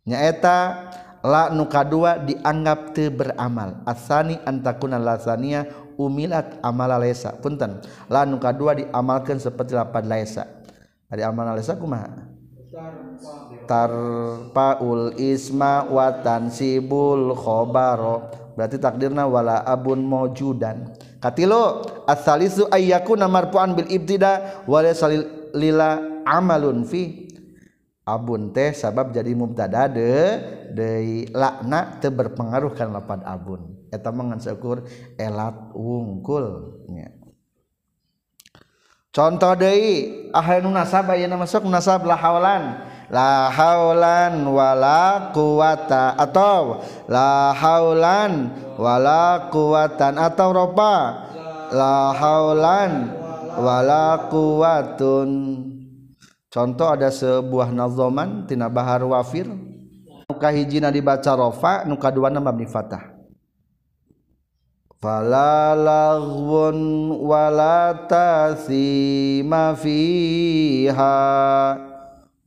nyaeta Allah la nuka dua dianggap teu beramal asani antakuna lasania umilat amala lesa punten la nuka dua diamalkan seperti lapad lesa ari amala lesa kumaha tarpaul isma watan sibul khobaro berarti takdirna wala abun mojudan katilo asalisu ayyaku namarpuan bil ibtida wala salil lila amalun fi Abun teh sabab jadi mumta dade De lanak berpengaruhkan lapat aun mengsekur elat wungkulnya contoh De nasaba masuk naslahlan lalan wala kuta atau lalan wala ku atau robpa lalan wala kuun contoh ada sebuah nazoman tina bahar wafir nuka hijina dibaca rofa nuka dua nama mabni fatah fala laghwun wala tasima fiha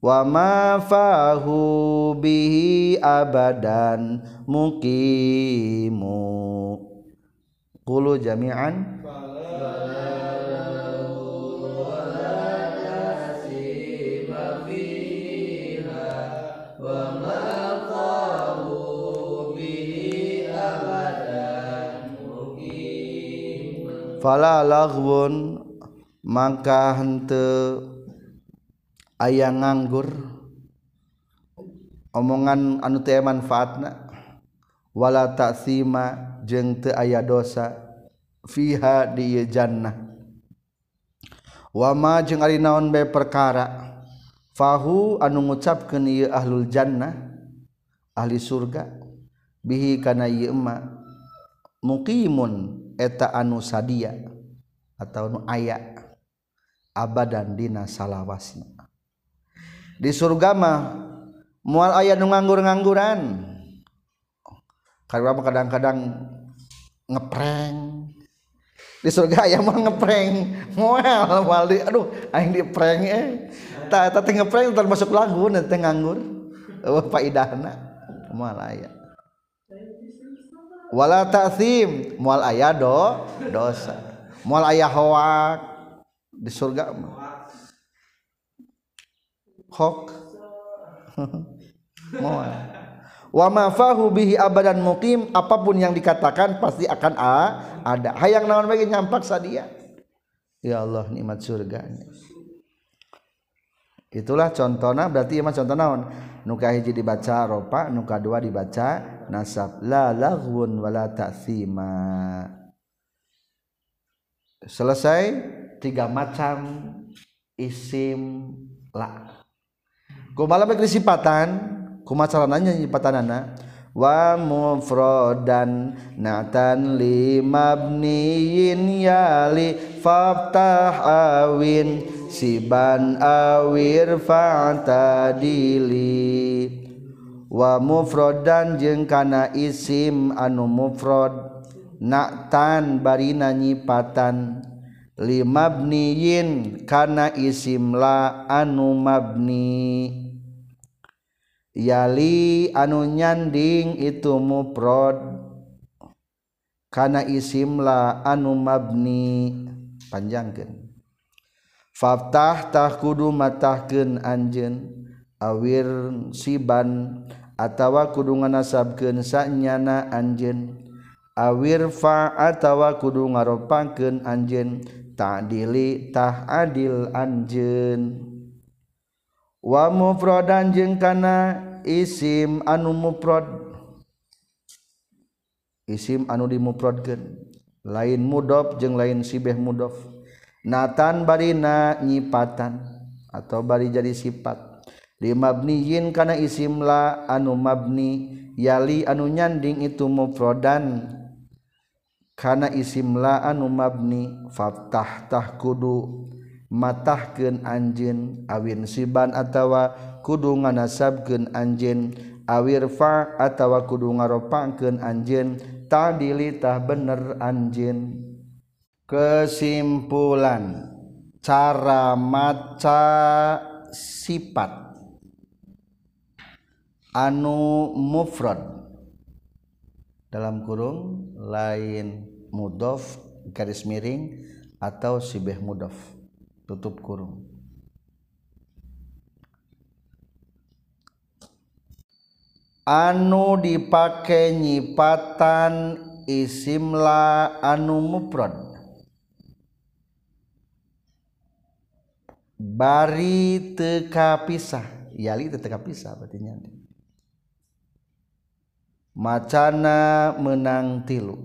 wa ma fahu bihi abadan mukimu Kulo jami'an fala fala laghwun maka hente ayang nganggur omongan anu teu manfaatna wala taksima jeung teu aya dosa fiha di jannah wa ma jeung ari naon bae perkara anu mucap ahul Jannah ahli surga bi mukimuneta anu Sadia atau aya aba dandina salawa di surgama mual ayaah nu nganggur-gangguran kalau apa kadang-kadang ngeprenng di surga aya mau ngeprenwali aduhpren eta eta teh ngeprank termasuk lagu nanti teh nganggur eueuh oh, faedahna moal aya wala ta'zim moal aya do dosa moal aya hoak di surga mah hok moal wa ma fahu bihi abadan muqim apapun yang dikatakan pasti akan a, ada hayang naon bagi nyampak sadia ya Allah nikmat surganya itulah contohnya, berarti ieu mah contoh naon nu hiji dibaca rupa nu dua dibaca nasab la laghun wala ta'thima selesai tiga macam isim la kumaha bae sifatan kumaha carana nyipatanana wa mufradan natan limabniyin yali faftah awin ban awirfan tadi wamufrodan jeng karena isim anu mufrodnaktan bari nanyipaan limani Yinkana isimlah anumaabni yali anu nyaning itu muprod karena isimlah anum mabni panjang genni fatahtah kudu mataken Anjen awir siban atawa kudungan asabken saknya anjen awir fatawa kudu ngaropangken anjen tak diilitah adil Anjen wamuprod anjengkana isim anu muprod issim anu dimuprodken lain muddo jeung lain Sibeh mudof Nathan bari na nyiipan atau barijarri sipat Limabni yin kana isim la anum mabni yali anu nyanding itu muprodankana isim la anu maabni faahtah kudu mataah keun anjin, awin siban attawa kudu nga nasab keun anjin, awir far attawa kudu ngaropak keun anjin ta dili tah bener anj. kesimpulan cara maca sifat anu mufrad dalam kurung lain mudof garis miring atau sibeh mudof tutup kurung anu dipakai nyipatan isimla anu mufrad bari teka pisah yali teka pisah artinya macana menang tilu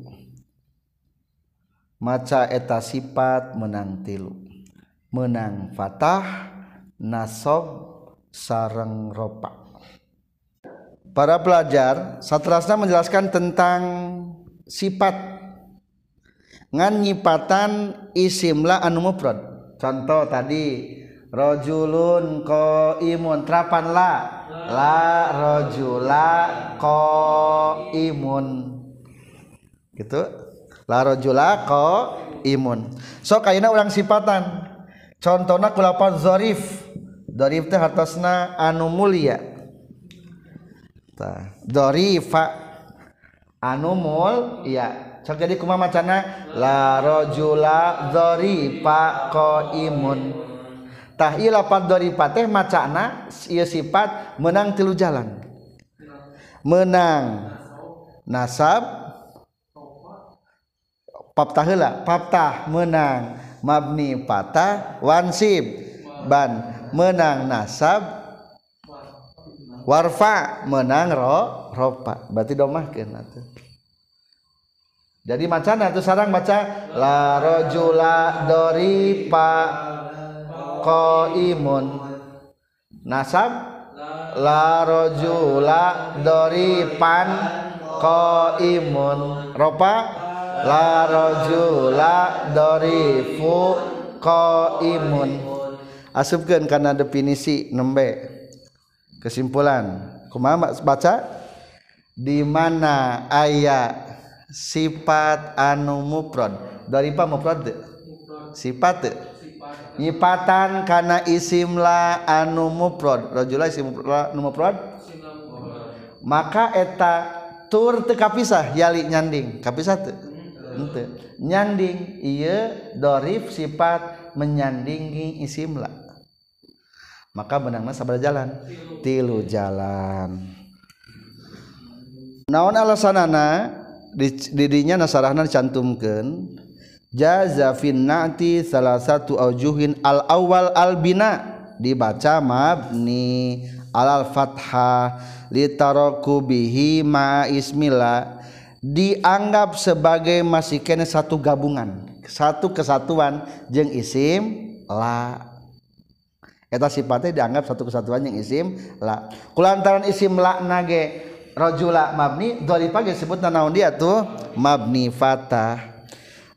maca eta sifat menang tilu menang fatah nasob sarang ropa para pelajar satrasna menjelaskan tentang sifat ngan nyipatan isimla anu mufrad contoh tadi rojulun ko imun terapan la la rojula ko imun gitu la rojula ko imun so kayaknya orang sifatan contohnya kulapan zorif zorif teh hartosna anu mulia Zorif dorifa anu mul ya so jadi kumamacana macana la rojula dorifa ko imun tah ila iya pateh teh macana ieu iya sifat menang tilu jalan menang nasab fathah paptah menang mabni patah wansib ban menang nasab warfa menang ro ropa berarti kena atuh jadi macana tuh sarang baca la rojula Dori pa qaimun nasab la rojula doripan qaimun ropa la rojula dorifu qaimun asupkan karena definisi nembe kesimpulan kumaha baca di mana ayat sifat anu muprod dari pa muprod sifat yipatan kana isim la anupprod maka eta turte kapisah yali nyaning kapis nyan rif sifat meyandingi isimla maka benang masa berjalan tilu jalan naon alasanana didinya nassarrahna cantum ke jaza fin na'ti salah satu aujuhin al awal al bina dibaca mabni alal fathah litaraku bihi ma ismila dianggap sebagai masih kena satu gabungan satu kesatuan jeng isim la eta sifatnya dianggap satu kesatuan yang isim la kulantaran isim la nage rojula mabni lipa disebut naon dia tuh mabni fatah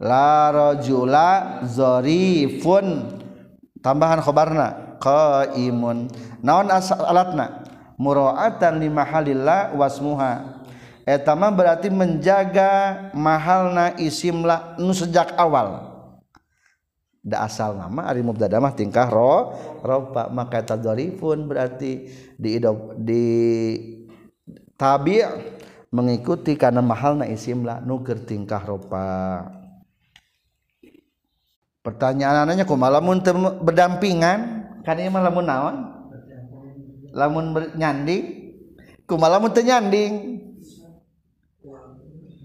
la rajula zarifun tambahan khobarna qaimun naon alatna muraatan li mahalillah wasmuha etama berarti menjaga mahalna isimla nu sejak awal da asal nama ari mubtada mah tingkah ro rofa maka tadzarifun berarti di di tabi' mengikuti karena mahalna isimla nu tingkah ropa pertanyaan anaknya kok malamun berdampingan kan ini malamun naon lamun nyanding kumalamun ternyanding,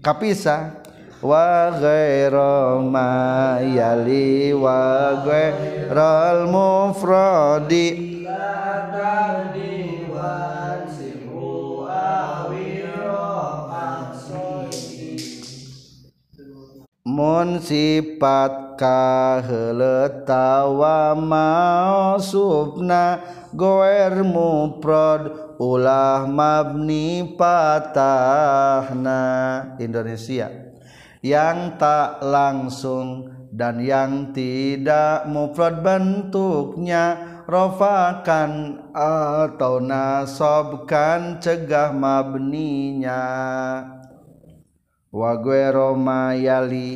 ternyanding kapisah wa ghairu ma yali wa ghairal mufradi mun sifat mau mausubna goer muprod ulah mabni patahna Indonesia yang tak langsung dan yang tidak mufrad bentuknya rofakan atau nasobkan cegah mabninya wa gue romayali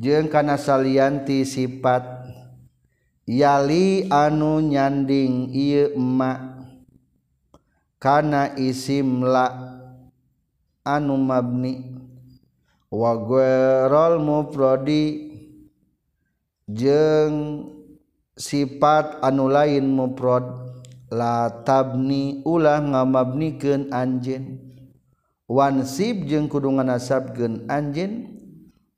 karena salanti sifat yali anu nyaning mak karena isi mlak anu mabni waol mufroding sifat anu lain muprod laabni ulah ngamabni gen anjwansip jeungng kurdungan asap gen anj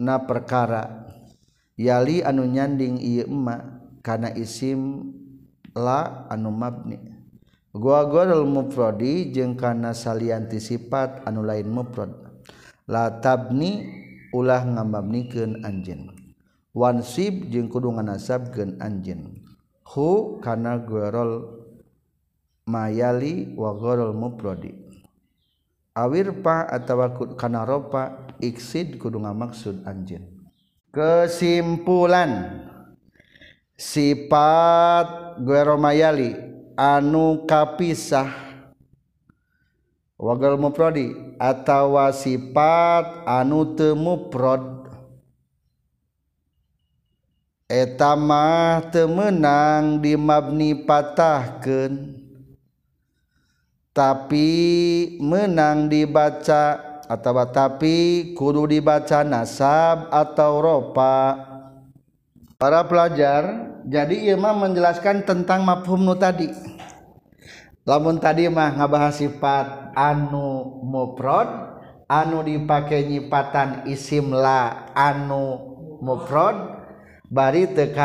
perkara yali anu nyaning makana isim la anuni gua gool muprodi jeungngkana sali anti sipat anu lain muprod la tabni ulah ngamam niken anjingwansip jeung kudungan nasab gen anjing hukana gool mayali wagorol muprodi awir pa ataukana ropa yang dungan maksud anjr kesimpulan sifat Gumayali anu kapisah muditawa sifat anu Temuprodmah menang di Mabnipatahahkan tapi menang dibacakan atau tapi guru dibaca nasab atau Eropa para pelajar jadi Iam menjelaskan tentang mahumnu tadi namun tadi mah ngabahas sifat anu muprod anu dipakai nyiipatan issimlah anu mufrod bari TK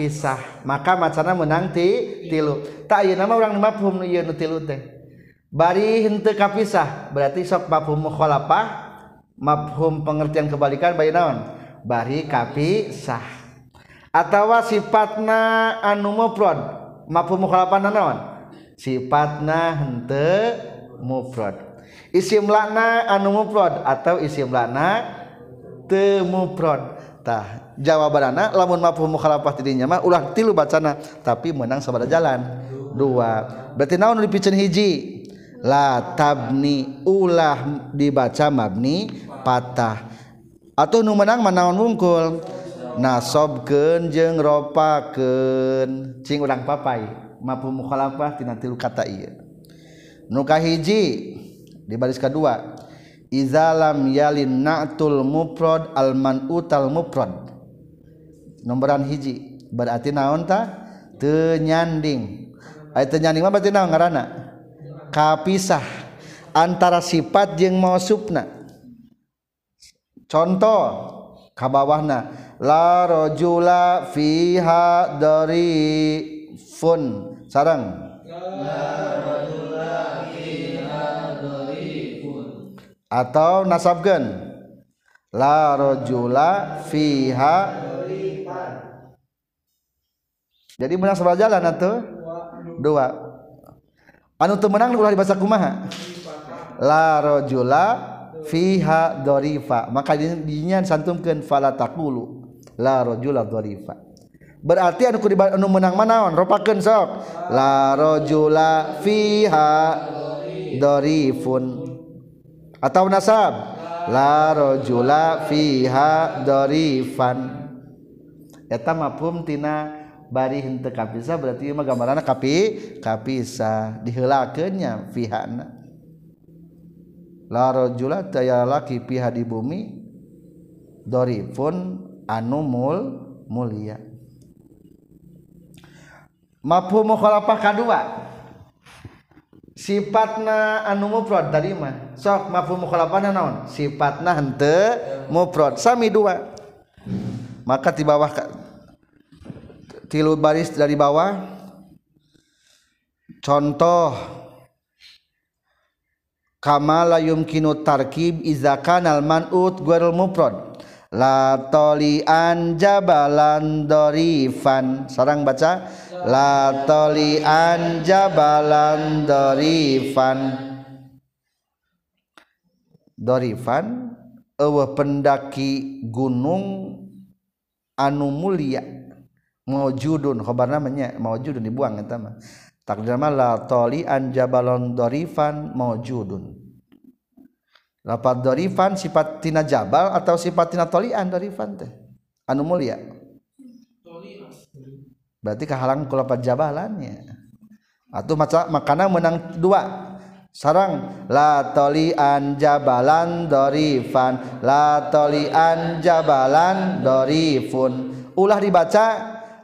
pisah maka makanana menanti tilu tak nama orang mahum tilu teh bariinte kapisah berarti mulafah mahum pengertian kebalikan baii Naon Bari Kapisah atautawa sifatna an ma sifat nah mufrod issim lakna anupprod atau isim lakna temudtah jawwaaban la malafahnya tilu baca tapi menang se sebagai jalan dua berartitina naun pin hiji laabni ulah dibaca magni patah atau nummenang manaon mukul nasob kejeng ropa kencing udang papai mampu mukhalafah kata muka hiji dibaskan kedua izalam yalinnatul muprod Alman tal muprod nomoran hiji berarti naontah tenyandingnya nga kapisah antara sifat yang mau subna contoh kabawahna la rojula fiha dari fun sarang atau nasabgen la rojula fiha jadi punya sebelah jalan atau dua llamada untuk menang di bahasama larojla Fiha Dorifva maka di santum ke falarojrif berarti menangmanaonken larojlaha Dorifun atau nasab larojla Fiha Doriffantina bari henteu kapisa berarti ieu mah gambaranna kapi kapisa diheulakeunnya pihana la rajula daya laki pihak di bumi dorifun anu mul mulia mafhum mukhalafah kadua sifatna anu mufrad tadi mah sok mafhum mukhalafahna naon sifatna henteu mufrad sami dua maka di bawah tilu baris dari bawah contoh kama la yumkinu tarkib iza kanal man'ut ghairul muprod la an jabalan dorifan sarang baca la an jabalan dorifan dorifan eueuh pendaki gunung anu mulia mau judun maujudun namanya mau judun dibuang entah mah takdir mah la talian jabalon dorifan judun lapat dorifan sifat tina jabal atau sifat tina an dorifan teh anu mulia berarti kehalang kulapat lapat jabalannya atau maca makana menang dua sarang la an jabalan dorifan la an jabalan dorifun ulah dibaca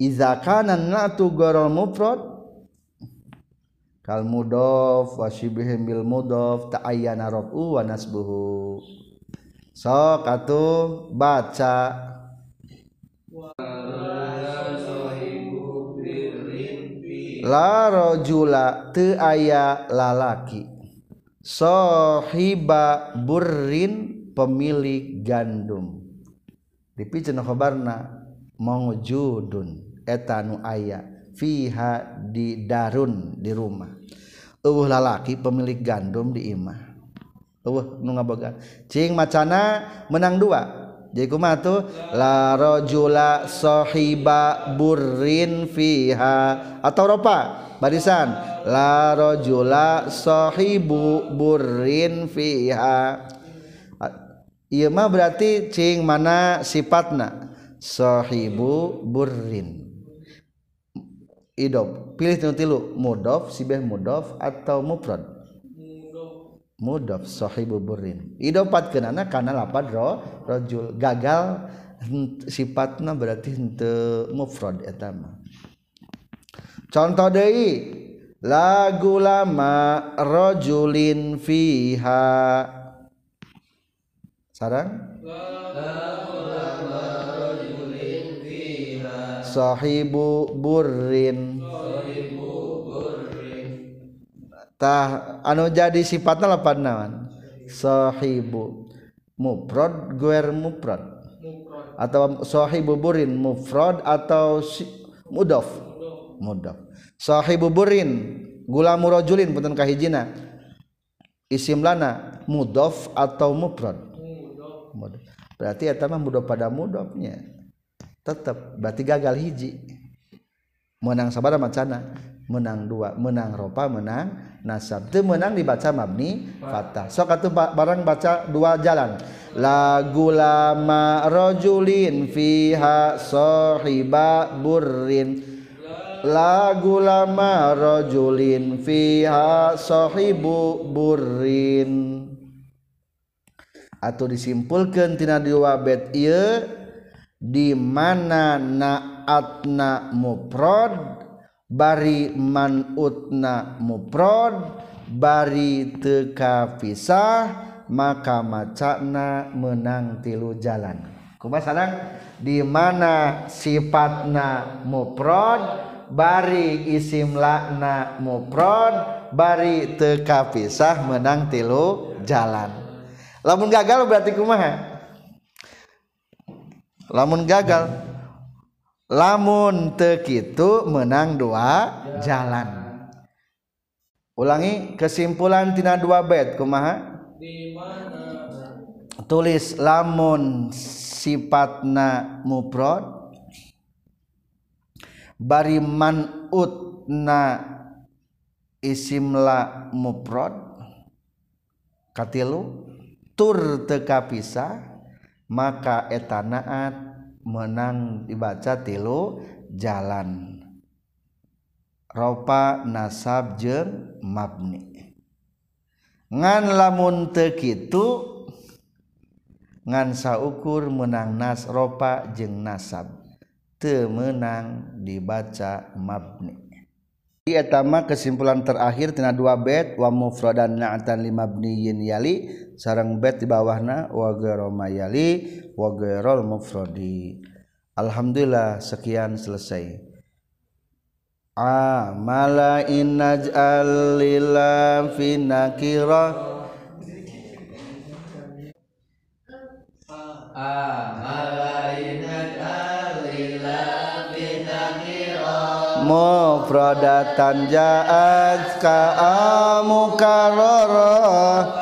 iza kana natu gharal mufrad kal mudof wa shibhim bil mudof ta'ayyana rafu wa nasbuhu so katu baca la rajula teu aya lalaki sahiba burrin pemilik gandum dipijen khabarna mawjudun etanu aya fiha di darun di rumah uh lalaki pemilik gandum di imah uh nu ngaboga cing macana menang dua jadi kumaha tuh la rajula sahiba burrin fiha atau ropa barisan la rajula sahibu burrin fiha iya mah berarti cing mana sifatna sahibu burrin idop pilih tilu tilu mudof sibeh mudof atau mufrad mudof sahibu burrin idop pat kenana karena lapad ro rojul gagal sifatna berarti hente mufrad etama contoh dei lagu lama rojulin fiha sarang sahibu burrin tah anu jadi sifatnya lapan naon sahibu mufrad guer mufrad atau sahibu burrin mufrad atau si, mudof mudof sahibu burrin gula rajulin punten kahijina isim lana mudof atau mufrad berarti eta mah pada mudofnya tetap berarti gagal hiji menang sabar macana menang dua menang ropa menang nasab itu menang dibaca mabni fatah so atau barang baca dua jalan lagu lama rojulin fiha sohiba burrin lagu lama rojulin fiha sohibu burrin atau disimpulkan tina dua bet iya Dimana naatna mupron barii manutna mupron barii tekafiah maka macana menang tilu jalan kuma dimana sifatna mupron bari issim lakna mupron barii tekafiah menang tilu jalan Lapun gakgal berarti kuma lamun gagal lamun tekitu menang dua jalan ulangi kesimpulan tina dua bed kumaha tulis lamun sifatna muprod bari manutna isimla muprod katilu tur teka pisah Ma etanaat menang dibaca tilo jalan. ropa nasabj mabne.lamun ngansa ukur menang nas ropa jeng nasab Temenang dibaca mabne. I etama kesimpulan terakhirtina dua be wamufrodan naatanlimabni yin yali, sarang bed di bawahna wagero mayali wagerol mufrodi Alhamdulillah sekian selesai amala innaj'al lillah kira Mufrodatan ja'at ka'amukarrara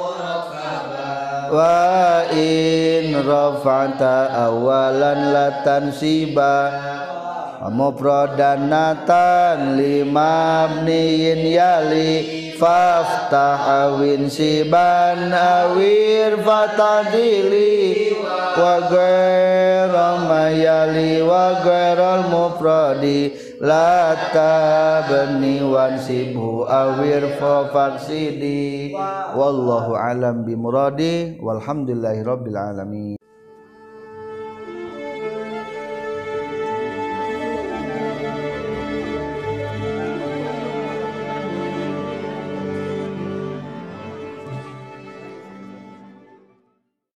wa in rafa'ta awalan latansiba mufradan natan limabniin yali faftah awin siban awir fatadili wa ghaira mayali wa ghairul mufradi la tabni wansibhu awir fafaksidi wallahu alam bimuradi walhamdulillahi rabbil alamin